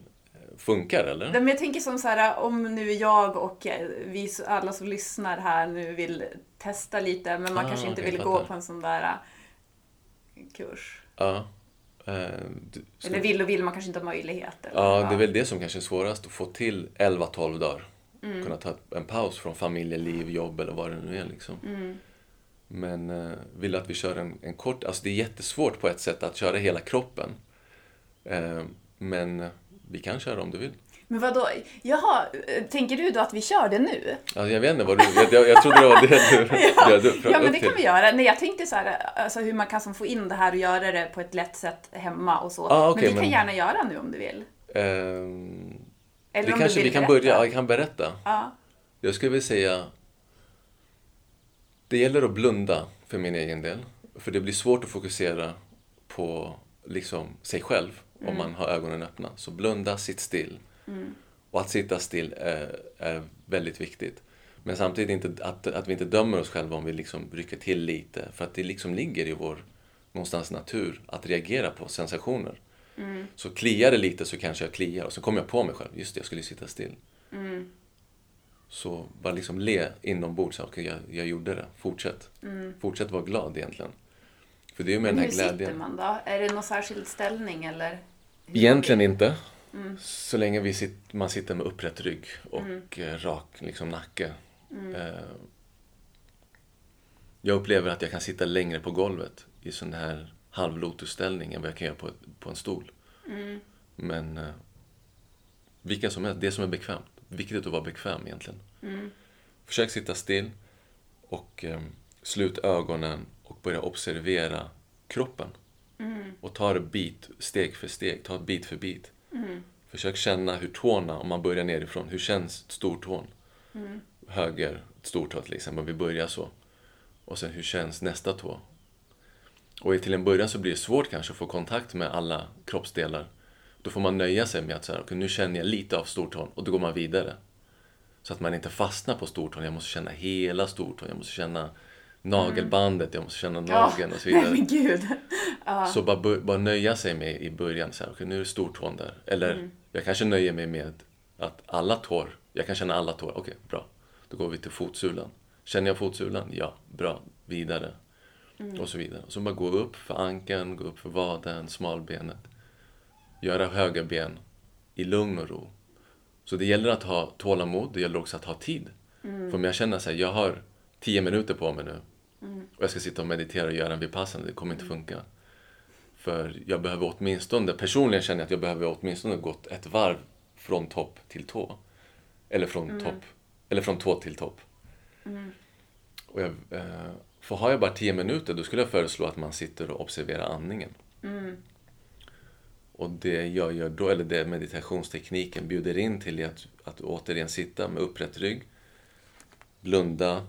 funkar eller? Nej, men jag tänker som så här, om nu jag och eh, vi alla som lyssnar här nu vill testa lite, men man Ah, kanske inte vill jag gå fattar. på en sån där eh, kurs. Ja. Eh, Eller vill och vill, man kanske inte har möjlighet. Eller, Ja, det är väl det som kanske är svårast, att få till 11-12 dagar. Mm. Kunna ta en paus från familjeliv, jobb eller vad det nu är. Liksom. Mm. Men eh, vill att vi kör en, en kort... Alltså det är jättesvårt på ett sätt att köra hela kroppen. Eh, men vi kan köra om du vill. Men vadå, jaha, tänker du då att vi kör det nu? Alltså jag vet inte vad du... Jag, jag, jag trodde det var det du Ja, upp, ja men det kan vi göra. Nej, jag tänkte så här, alltså hur man kan som få in det här och göra det på ett lätt sätt hemma och så. Ah, okej, men vi kan men- gärna göra nu om du vill. Ehm, Eller vi om kanske du vill vi kan berätta. börja... Ja, jag kan berätta. Ja. Jag skulle vilja säga... Det gäller att blunda för min egen del. För det blir svårt att fokusera på liksom, sig själv om man har ögonen öppna. Så blunda, sitt still. Och att sitta still är, är väldigt viktigt. Men samtidigt inte, att, att vi inte dömer oss själva om vi liksom rycker till lite. För att det liksom ligger i vår någonstans natur att reagera på sensationer. Så kliar det lite så kanske jag kliar och så kommer jag på mig själv. Just det, jag skulle sitta still. Så bara liksom le inombords. Okej, jag, jag gjorde det. Fortsätt. Fortsätt vara glad egentligen. För det är ju med Men den hur här sitter glädjen. man då? Är det någon särskild ställning eller? hur Egentligen inte. Mm. Så länge vi sit, man sitter med upprätt rygg och Mm. eh, rak liksom, nacke. Eh, jag upplever att jag kan sitta längre på golvet i sån här halvlotusställning än vad jag kan göra på, på en stol. Mm. Men eh, vilken som helst, det som är bekvämt. Viktigt att vara bekväm egentligen. Mm. Försök sitta still och eh, slut ögonen och börja observera kroppen. Mm. Och ta det bit, steg för steg, ta det bit för bit. Försök känna hur tårna, om man börjar nerifrån, hur känns stortån? Höger stortå till exempel, vi börjar så. Och sen hur känns nästa tå? Och till en början så blir det svårt kanske att få kontakt med alla kroppsdelar. Då får man nöja sig med att säga, okay, nu känner jag lite av stortån och då går man vidare. Så att man inte fastnar på stortån. Jag måste känna hela stortån, jag måste känna nagelbandet, jag måste känna nageln och så vidare. Nej gud. Så bara, bara nöja sig med i början, så här, okay, nu är det stortån där. Eller jag kanske nöjer mig med att alla tår, jag kan känna alla tår, okej bra. Då går vi till fotsulan. Känner jag fotsulan? Ja, bra, vidare. Och så vidare. Och så bara gå upp för ankeln, gå upp för vaden, smalbenet. Göra höger ben i lugn och ro. Så det gäller att ha tålamod, det gäller också att ha tid. För om jag känner så här, jag har tio minuter på mig nu och jag ska sitta och meditera och göra en vipassana, det kommer inte funka. För jag behöver åtminstone, personligen känner jag att jag behöver åtminstone gått ett varv från topp till tå. Eller från topp, eller från tå till topp. Och jag, eh, för har jag bara tio minuter, då skulle jag föreslå att man sitter och observerar andningen. Och det jag gör då, eller det meditationstekniken bjuder in till är att, att återigen sitta med upprätt rygg, blunda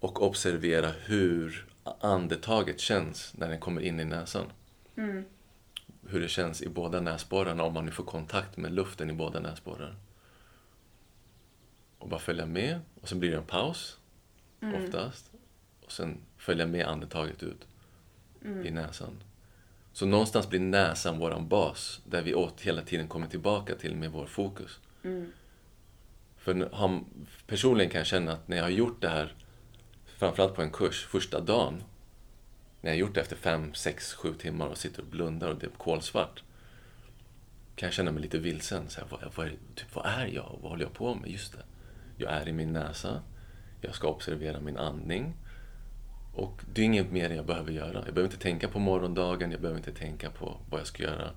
och observera hur andetaget känns när den kommer in i näsan. Hur det känns i båda näsborrarna om man nu får kontakt med luften i båda näsborrar. Och bara följa med och sen blir det en paus oftast. Och sen följa med andetaget ut i näsan. Så någonstans blir näsan våran bas där vi åt hela tiden kommer tillbaka till med vår fokus. För nu har- personligen kan jag känna att när jag har gjort det här, framförallt på en kurs, första dagen, när jag gjort det efter fem, sex, sju timmar och sitter och blundar och det är kolsvart, kan jag känna mig lite vilsen. Så här, vad, vad, är, typ, vad är jag? Vad håller jag på med? Just det. Jag är i min näsa. Jag ska observera min andning. Och det är inget mer jag behöver göra. Jag behöver inte tänka på morgondagen, jag behöver inte tänka på vad jag ska göra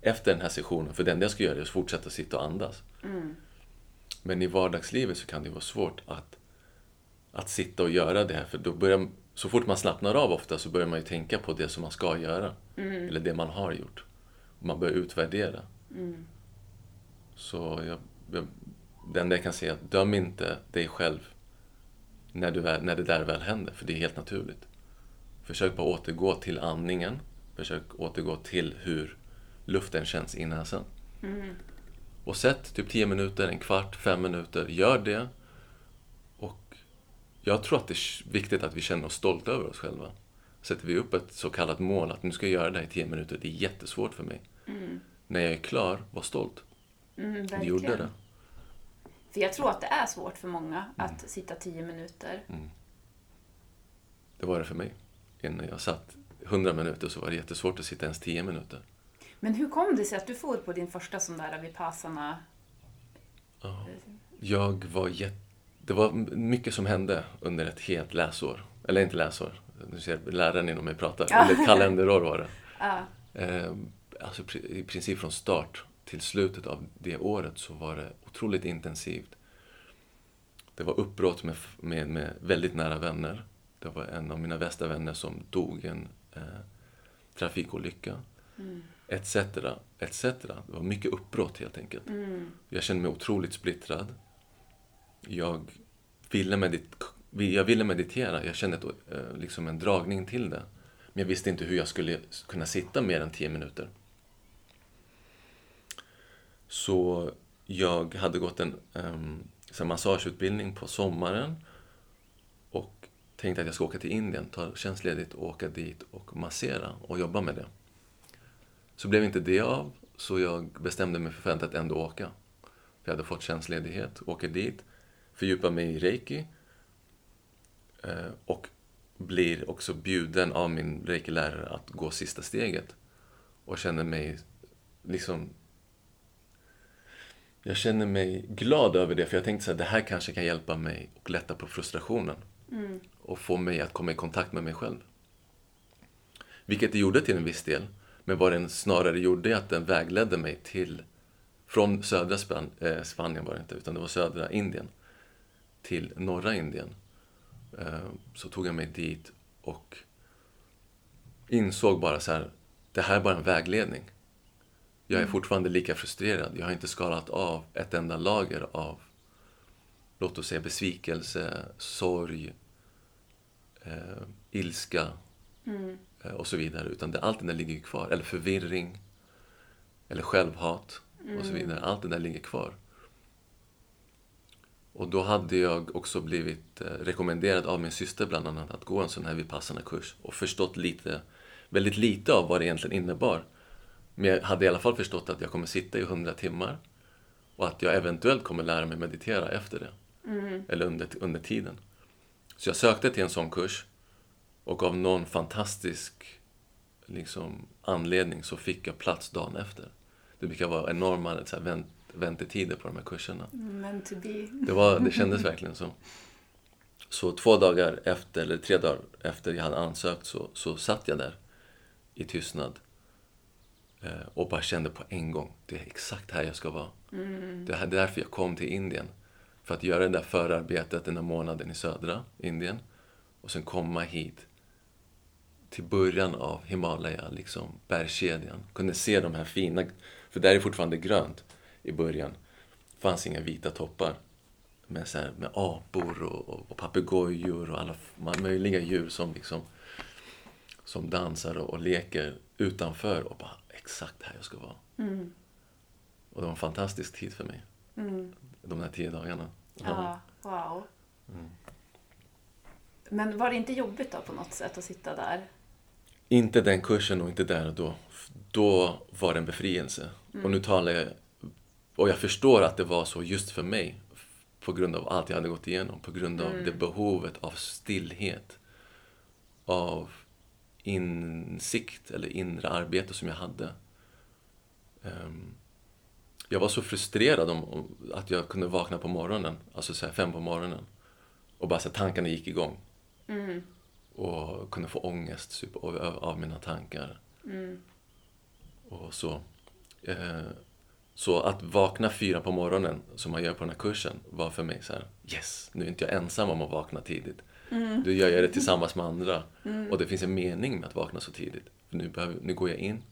efter den här sessionen. För det enda jag ska göra är att fortsätta sitta och andas. Men i vardagslivet så kan det vara svårt att, att sitta och göra det här. För då börjar, så fort man slappnar av ofta så börjar man ju tänka på det som man ska göra. Eller det man har gjort. Man börjar utvärdera. Så jag, jag, det enda jag kan säga är att döm inte dig själv när, du när det där väl händer, för det är helt naturligt. Försök bara återgå till andningen. Försök återgå till hur luften känns i näsan. Och sätt typ 10 minuter, en kvart, fem minuter. Gör det. Jag tror att det är viktigt att vi känner oss stolta över oss själva. Sätter vi upp ett så kallat mål att nu ska jag göra det här i 10 minuter, det är jättesvårt för mig. När jag är klar, var stolt. Mm, verkligen. gjorde det. För jag tror att det är svårt för många att sitta tio minuter. Det var det för mig. Innan jag satt 100 minuter så var det jättesvårt att sitta ens 10 minuter. Men hur kom det sig att du for på din första sån där vipassana? Jag var jätte... Det var mycket som hände under ett helt läsår. Eller inte läsår. Du ser läraren inom mig pratar. Ja. Eller ett kalenderår var det. Ja. Eh, alltså i princip från start till slutet av det året så var det otroligt intensivt. Det var uppbrott med, med, med väldigt nära vänner. Det var en av mina bästa vänner som dog i en eh, trafikolycka. Etc. etc. Det var mycket uppbrott helt enkelt. Jag kände mig otroligt splittrad. Jag ville, medit- jag ville meditera. Jag kände ett, eh, liksom en dragning till det. Men jag visste inte hur jag skulle kunna sitta mer än 10 minuter. Så jag hade gått en um, massageutbildning på sommaren och tänkte att jag ska åka till Indien, ta tjänstledigt och åka dit och massera och jobba med det. Så blev inte det av, så jag bestämde mig för att ändå åka. För jag hade fått tjänstledighet, åker dit, fördjupar mig i reiki eh, och blir också bjuden av min reiki-lärare att gå sista steget. Och känner mig liksom... Jag känner mig glad över det, för jag tänkte att det här kanske kan hjälpa mig och lätta på frustrationen. Och få mig att komma i kontakt med mig själv. Vilket det gjorde till en viss del. Men vad den snarare gjorde är att den vägledde mig till, från södra Span, eh, Spanien var det inte, utan det var södra Indien, till norra Indien. Eh, så tog jag mig dit och insåg bara så här, det här är bara en vägledning. Jag är fortfarande lika frustrerad. Jag har inte skalat av ett enda lager av, låt oss säga besvikelse, sorg, eh, ilska eh, och så vidare. Utan det, allt det där ligger ju kvar. Eller förvirring, eller självhat och så vidare. Allt det där ligger kvar. Och då hade jag också blivit eh, rekommenderad av min syster bland annat att gå en sån här Vipassana-kurs och förstått lite, väldigt lite av vad det egentligen innebar. Men jag hade i alla fall förstått att jag kommer sitta i hundra timmar och att jag eventuellt kommer lära mig meditera efter det. Eller under, under tiden. Så jag sökte till en sån kurs och av någon fantastisk liksom, anledning så fick jag plats dagen efter. Det brukar vara enorma så här, vänt, väntetider på de här kurserna. Men to be. Det, var, det kändes verkligen så. Så två dagar efter, eller tre dagar efter jag hade ansökt så, så satt jag där i tystnad eh, och bara kände på en gång, det är exakt här jag ska vara. Det är därför jag kom till Indien. För att göra det där förarbetet den där månaden i södra Indien och sen komma hit till början av Himalaya, liksom bergskedjan. Kunde se de här fina, för där är fortfarande grönt i början. Fanns inga vita toppar med, så här, med apor och, och, och papegojor och alla möjliga djur som liksom som dansar och, och leker utanför och bara exakt här jag ska vara. Och det var en fantastisk tid för mig. De här tio dagarna. Ja, wow. Men var det inte jobbigt då på något sätt att sitta där? Inte den kursen och inte där och då. Då var det en befrielse. Och nu talar jag... Och jag förstår att det var så just för mig. På grund av allt jag hade gått igenom. På grund av det behovet av stillhet. Av insikt eller inre arbete som jag hade. Ehm, jag var så frustrerad om, om att jag kunde vakna på morgonen. Alltså så fem på morgonen. Och bara så tankarna gick igång. och kunde få ångest typ, av, av mina tankar. Och så. Eh, så att vakna fyra på morgonen, som man gör på den här kursen, var för mig så här, yes, nu är inte jag ensam om att vakna tidigt. Nu gör jag det tillsammans med andra. Och det finns en mening med att vakna så tidigt. För nu, behöver, nu går jag in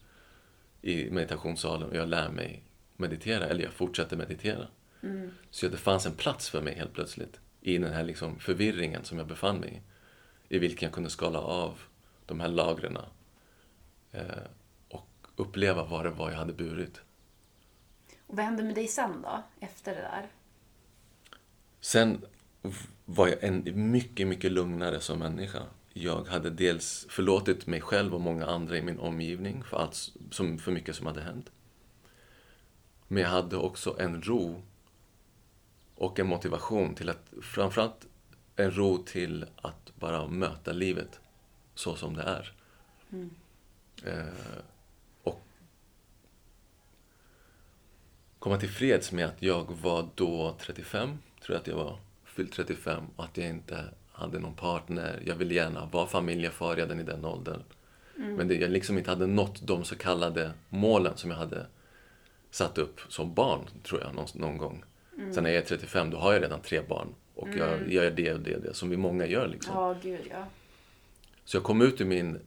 i meditationssalen och jag lär mig meditera, eller jag fortsätter meditera. Så det fanns en plats för mig helt plötsligt i den här liksom förvirringen som jag befann mig i. I vilken jag kunde skala av de här lagren eh, och uppleva vad det var jag hade burit. Vad hände med dig sen då, efter det där? Sen var jag en mycket, mycket lugnare som människa. Jag hade dels förlåtit mig själv och många andra i min omgivning för, allt, som, för mycket som hade hänt. Men jag hade också en ro och en motivation till att, framförallt en ro till att bara möta livet så som det är. Eh, komma till freds med att jag var då 35, tror jag att jag var, fyllt 35, och att jag inte hade någon partner. Jag ville gärna vara familjefar redan i den åldern. Men det, jag liksom inte hade nått de så kallade målen som jag hade satt upp som barn, tror jag, någon, någon gång. Sen när jag är 35, då har jag redan tre barn. Och jag gör det och det och det, som vi många gör liksom. Ja, gud ja. Så jag kom ut ur min,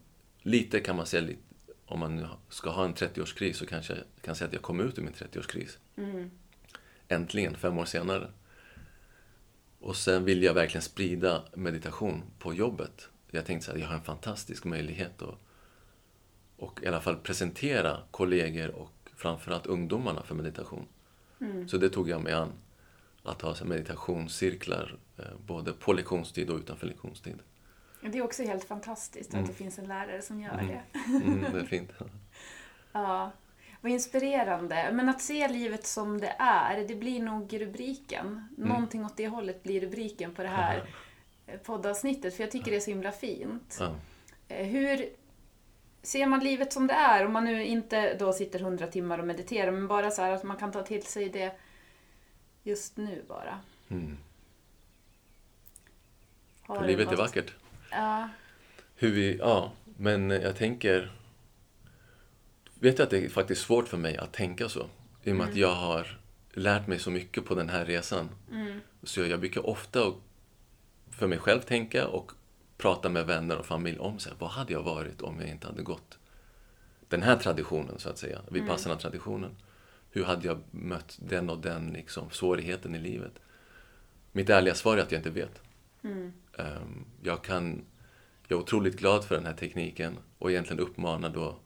lite kan man säga, lite, om man ska ha en 30-årskris så kanske jag kan säga att jag kom ut ur min 30-årskris. Äntligen, fem år senare. Och sen vill jag verkligen sprida meditation på jobbet. Jag tänkte så här, jag har en fantastisk möjlighet att och i alla fall presentera kollegor och framförallt ungdomarna för meditation. Så det tog jag mig an. Att ha meditationscirklar eh, både på lektionstid och utanför lektionstid. Det är också helt fantastiskt att det finns en lärare som gör det. Mm, det är fint. Ja, vad inspirerande. Men att se livet som det är, det blir nog rubriken. Någonting åt det hållet blir rubriken på det här poddavsnittet, för jag tycker det är så himla fint. Eh, Hur ser man livet som det är? Om man nu inte då sitter hundra timmar och mediterar, men bara så här att man kan ta till sig det just nu bara. Mm. Livet är vackert. Ja. Hur vi, ja, men jag tänker... Vet du att det är faktiskt svårt för mig att tänka så? I och med att jag har lärt mig så mycket på den här resan. Så jag brukar ofta för mig själv tänka och prata med vänner och familj om så här, vad hade jag varit om jag inte hade gått den här traditionen, så att säga. Vipassana-traditionen. Hur hade jag mött den och den liksom, svårigheten i livet? Mitt ärliga svar är att jag inte vet. Ehm, jag, kan, jag är otroligt glad för den här tekniken och egentligen uppmanar då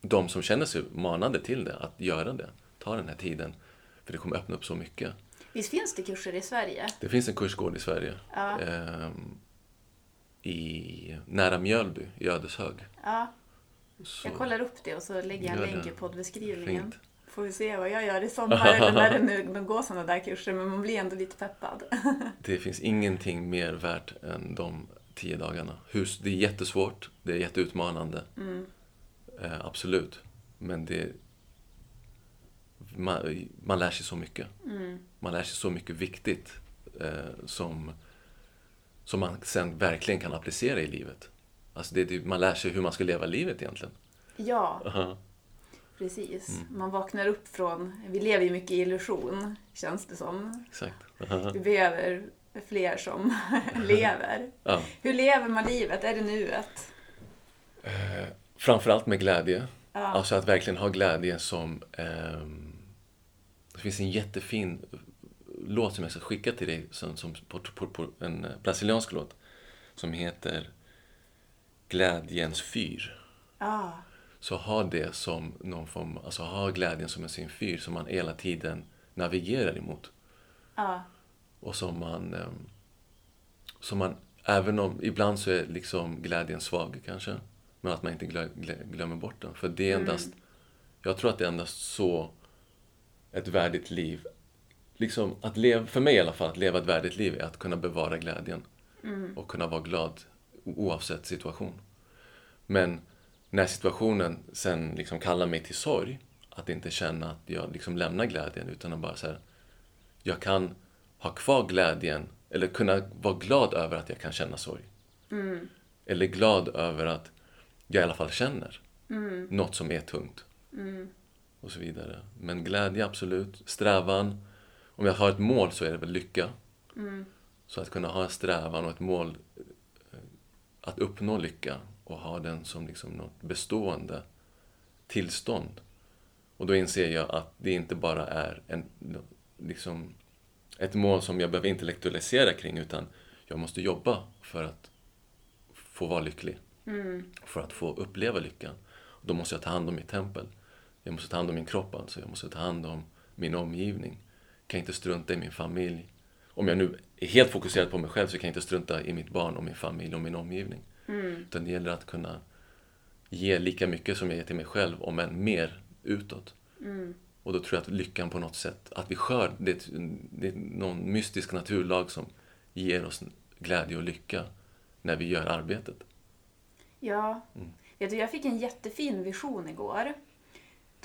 de som känner sig manade till det att göra det. Ta den här tiden, för det kommer öppna upp så mycket. Visst finns det kurser i Sverige? Det finns en kursgård i Sverige. Ja. ehm, i, nära Mjölby i Ödeshög. Ja, Så, jag kollar upp det och så lägger jag en länk i poddbeskrivningen. Fint. Får vi se vad jag gör i sommar eller när det nu går sådana där kurser, men man blir ändå lite peppad. Det finns ingenting mer värt än de tio dagarna. Det är jättesvårt, det är jätteutmanande. Eh, absolut. Men det... Man, man lär sig så mycket. Man lär sig så mycket viktigt eh, som, som man sen verkligen kan applicera i livet. Alltså det, det, man lär sig hur man ska leva livet egentligen. Ja, Aha. Precis. Mm. Man vaknar upp från... Vi lever ju mycket i illusion, känns det som. Exakt. Vi behöver fler som lever. Ja. Hur lever man livet? Är det nuet? Eh, framförallt med glädje. Ja. Alltså att verkligen ha glädje som... ehm, det finns en jättefin låt som jag ska skicka till dig, som, som, på, på, på, en eh, brasiliansk låt, som heter Glädjens fyr. Ja, Så ha det som någon form, alltså ha glädjen som en sin fyr som man hela tiden navigerar emot. ja, Och som man, ehm, som man även om, ibland så är liksom glädjen svag kanske, men att man inte glö, glö, glömmer bort den. För det är endast, jag tror att det är endast så ett värdigt liv, liksom att leva, för mig i alla fall, att leva ett värdigt liv är att kunna bevara glädjen och kunna vara glad oavsett situation. Men när situationen sen liksom kallar mig till sorg, att inte känna att jag liksom lämnar glädjen utan att bara så här, jag kan ha kvar glädjen eller kunna vara glad över att jag kan känna sorg. Eller glad över att jag i alla fall känner något som är tungt. Och så vidare. Men glädje, absolut. Strävan. Om jag har ett mål så är det väl lycka. Så att kunna ha en strävan och ett mål eh, att uppnå lycka och ha den som liksom något bestående tillstånd. Och då inser jag att det inte bara är en, liksom, ett mål som jag behöver intellektualisera kring utan jag måste jobba för att få vara lycklig. För att få uppleva lyckan. Då måste jag ta hand om mitt tempel. Jag måste ta hand om min kropp alltså. Jag måste ta hand om min omgivning. Jag kan inte strunta i min familj. Om jag nu är helt fokuserad på mig själv så kan jag inte strunta i mitt barn och min familj och min omgivning. Utan det gäller att kunna ge lika mycket som jag ger till mig själv, om än mer utåt. Och då tror jag att lyckan på något sätt, att vi skör, det är, det är någon mystisk naturlag som ger oss glädje och lycka när vi gör arbetet. Ja. Du, jag fick en jättefin vision igår.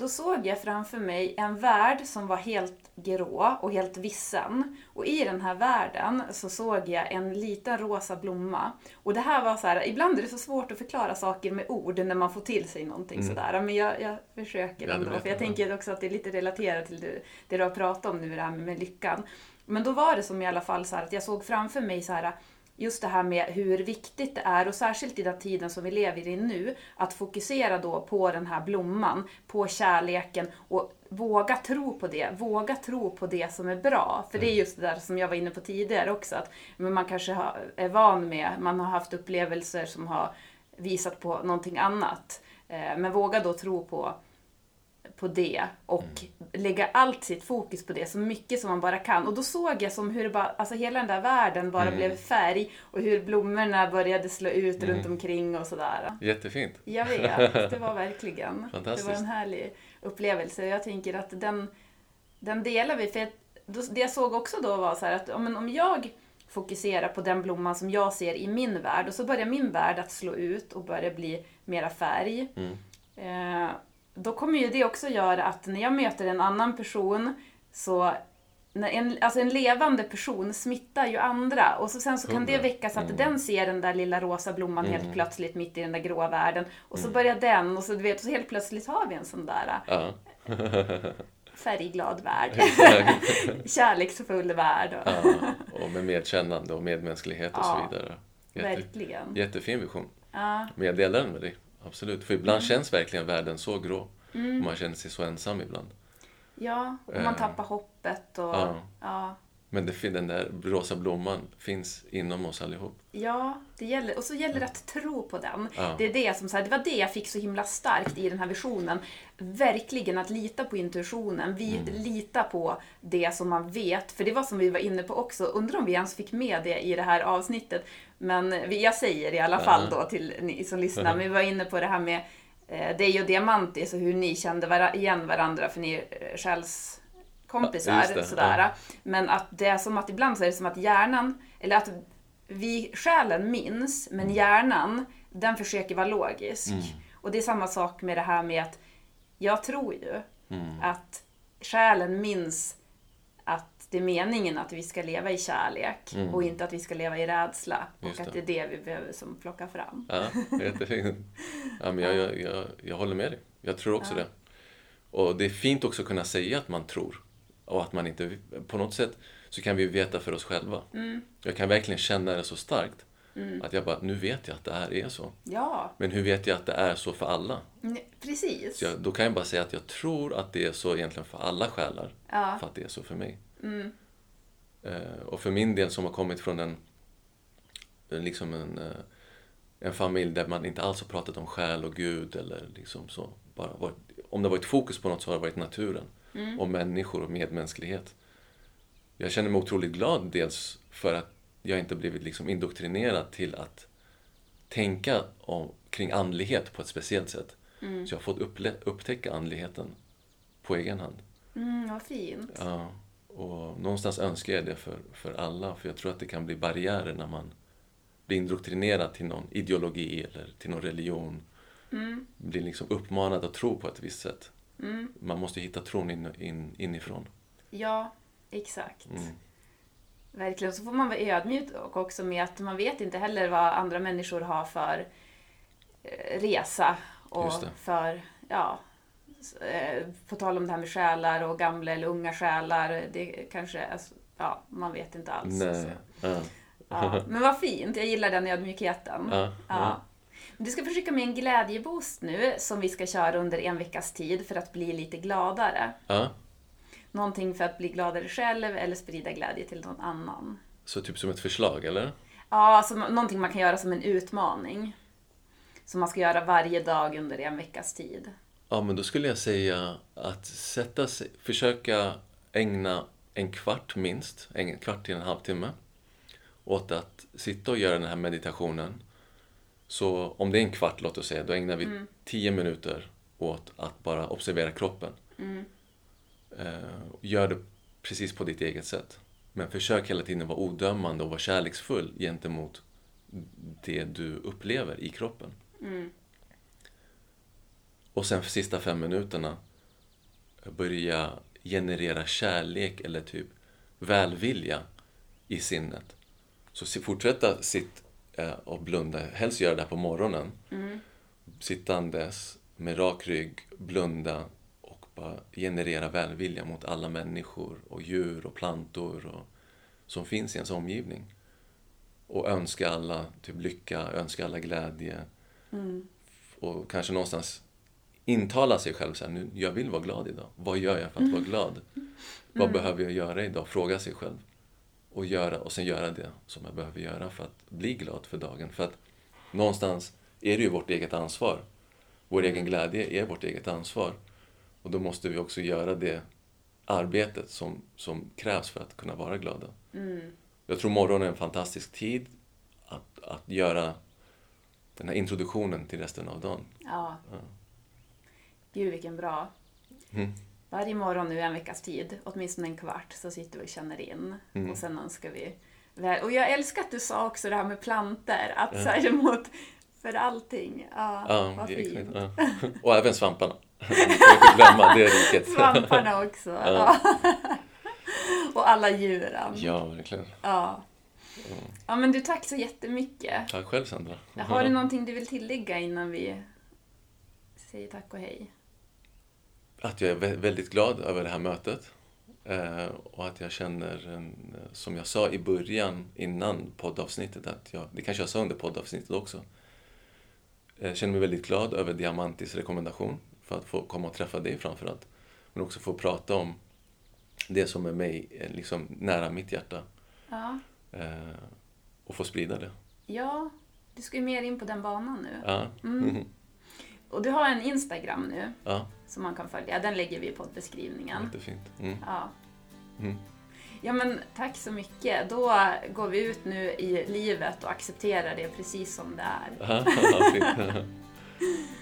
Då såg jag framför mig en värld som var helt grå och helt vissen. Och i den här världen så såg jag en liten rosa blomma. Och det här var så här, ibland är det så svårt att förklara saker med ord när man får till sig någonting sådär. Men jag, jag försöker ändå. För jag jag. tänker också att det är lite relaterat till det, det du har pratat om nu, det här med lyckan. Men då var det som i alla fall så här att jag såg framför mig så här just det här med hur viktigt det är och särskilt i den tiden som vi lever i nu att fokusera då på den här blomman, på kärleken och våga tro på det. Våga tro på det som är bra. För det är just det där som jag var inne på tidigare också att man kanske är van med, man har haft upplevelser som har visat på någonting annat. Eh, Men våga då tro på på det och lägga allt sitt fokus på det så mycket som man bara kan. Och då såg jag som hur det bara, alltså hela den där världen bara blev färg och hur blommorna började slå ut runt omkring och sådär. Jättefint. Jag vet, det var verkligen. Det Fantastiskt. var en härlig upplevelse. Jag tänker att den, den delar vi. För jag, det jag såg också då var så att om jag fokuserar på den blomman som jag ser i min värld och så börjar min värld att slå ut och börja bli mera färg. Eh, då kommer ju det också göra att när jag möter en annan person så en, alltså en levande person smittar ju andra och så sen så kan det väckas att den ser den där lilla rosa blomman Mm. helt plötsligt mitt i den där grå världen och så börjar den och så, du vet, så helt plötsligt har vi en sån där Ja. färgglad värld. Kärleksfull värld. Och, Ja, och med medkännande och medmänsklighet och Ja, så vidare. Jätte, Verkligen. jättefin vision. Ja, Men jag delar den med dig. Absolut. För Mm. ibland känns verkligen världen så grå. Och man känner sig så ensam ibland. ja, och man Eh. tappar hoppet och Ja. ja. Men det, den där rosa blomman finns inom oss allihop. Ja, det gäller, och så gäller det att tro på den. Ja. Det, är det, som, så här, det var det jag fick så himla starkt i den här visionen. Verkligen att lita på intuitionen. Vi Mm. litar på det som man vet. För det var som vi var inne på också. Undrar om vi ens fick med det i det här avsnittet. Men jag säger i alla fall då till ni som lyssnar. Men vi var inne på det här med eh, dig och Diamantis och hur ni kände vara, igen varandra för ni eh, själskompisar. Ja, sådär. ja. Men att det är som att ibland så är det som att hjärnan, eller att vi, själen minns, men hjärnan, den försöker vara logisk. Och det är samma sak med det här med att jag tror ju att själen minns att det är meningen att vi ska leva i kärlek och inte att vi ska leva i rädsla. Just och att det. det är det vi behöver som plocka fram. Ja, jättefint. Ja, men jag, jag, jag, jag håller med dig. Jag tror också det. Och det är fint också att kunna säga att man tror. Och att man inte... På något sätt så kan vi veta för oss själva. Jag kan verkligen känna det så starkt. Att jag bara, nu vet jag att det här är så. Ja, Men hur vet jag att det är så för alla? mm, precis. Så jag, då kan jag bara säga att jag tror att det är så egentligen för alla själar. Ja. För att det är så för mig. Eh, och för min del som har kommit från en, en, liksom en, eh, en familj där man inte alls har pratat om själ och Gud eller liksom så. Bara varit, om det har varit fokus på något så har det varit naturen och människor och medmänsklighet. Jag känner mig otroligt glad dels för att jag inte blivit liksom indoktrinerad till att tänka om, kring andlighet på ett speciellt sätt. Så jag har fått upple- upptäcka andligheten på egen hand. Mm, vad fint. Ja, och någonstans önskar jag det för, för alla, för jag tror att det kan bli barriärer när man blir indoktrinerad till någon ideologi eller till någon religion. Blir liksom uppmanad att tro på ett visst sätt. Man måste hitta tron in, in, inifrån. Ja, exakt. Mm. Verkligen. Så får man vara ödmjuk och också med att man vet inte heller vad andra människor har för eh, resa. Och för, ja, eh, på tal om det här med själar och gamla eller unga själar. Det kanske, alltså, ja, man vet inte alls. Nej. Så. Ja. Ja. Men vad fint, jag gillar den ödmjukheten. Ja, ja. Du ska försöka med en glädjeboost nu som vi ska köra under en veckas tid för att bli lite gladare. ja. Någonting för att bli gladare själv eller sprida glädje till någon annan. Så typ som ett förslag, eller? Ja, alltså någonting man kan göra som en utmaning. Som man ska göra varje dag under en veckas tid. Ja, men då skulle jag säga att sätta sig, försöka ägna en kvart minst, en kvart till en halvtimme åt att sitta och göra den här meditationen. Så om det är en kvart, låt oss säga, då ägnar vi tio minuter åt att bara observera kroppen. Eh, gör det precis på ditt eget sätt. Men försök hela tiden vara odömande och vara kärleksfull gentemot det du upplever i kroppen. Och sen för sista fem minuterna börja generera kärlek eller typ välvilja i sinnet. Så fortsätta sitt eh, och blunda, helst göra det här på morgonen. Sittandes med rak rygg, blunda och bara generera välvilja mot alla människor och djur och plantor och, som finns i ens omgivning. Och önska alla typ lycka, önska alla glädje. Och kanske någonstans intala sig själv så här, nu, jag vill vara glad idag. Vad gör jag för att vara glad? Vad behöver jag göra idag? Fråga sig själv. Och, göra, och sen göra det som jag behöver göra för att bli glad för dagen. För att någonstans är det ju vårt eget ansvar. Vår egen glädje är vårt eget ansvar. Och då måste vi också göra det arbetet som, som krävs för att kunna vara glada. Jag tror morgonen är en fantastisk tid att, att göra den här introduktionen till resten av dagen. Ja. Gud vilken bra. Mm. Varje morgon nu en veckas tid, åtminstone en kvart, så sitter vi och känner in. Mm. Och sen önskar vi väl. Och jag älskar att du sa också det här med planter, att så här emot för allting. Ja, Ja, vad fint. Ja. Och även svamparna. Glömma det riket. Svamparna också. Ja. och alla djuren. Ja, verkligen. Ja. ja, men du tack så jättemycket. Tack själv Sandra. Har du någonting du vill tillägga innan vi säger tack och hej? Att jag är vä- väldigt glad över det här mötet. Eh, och att jag känner, som jag sa i början innan poddavsnittet, att jag, det kanske jag sa under poddavsnittet också. Jag känner mig väldigt glad över Diamantis rekommendation för att få komma och träffa dig framförallt. Men också få prata om det som är mig eh, liksom nära mitt hjärta. Ja. Eh, och få sprida det. ja, du ska ju mer in på den banan nu. Ja. Mm. Och du har en Instagram nu ja, som man kan följa. Den lägger vi i poddbeskrivningen. jättefint. Mm. Ja. Mm. ja, men tack så mycket. Då går vi ut nu i livet och accepterar det precis som det är.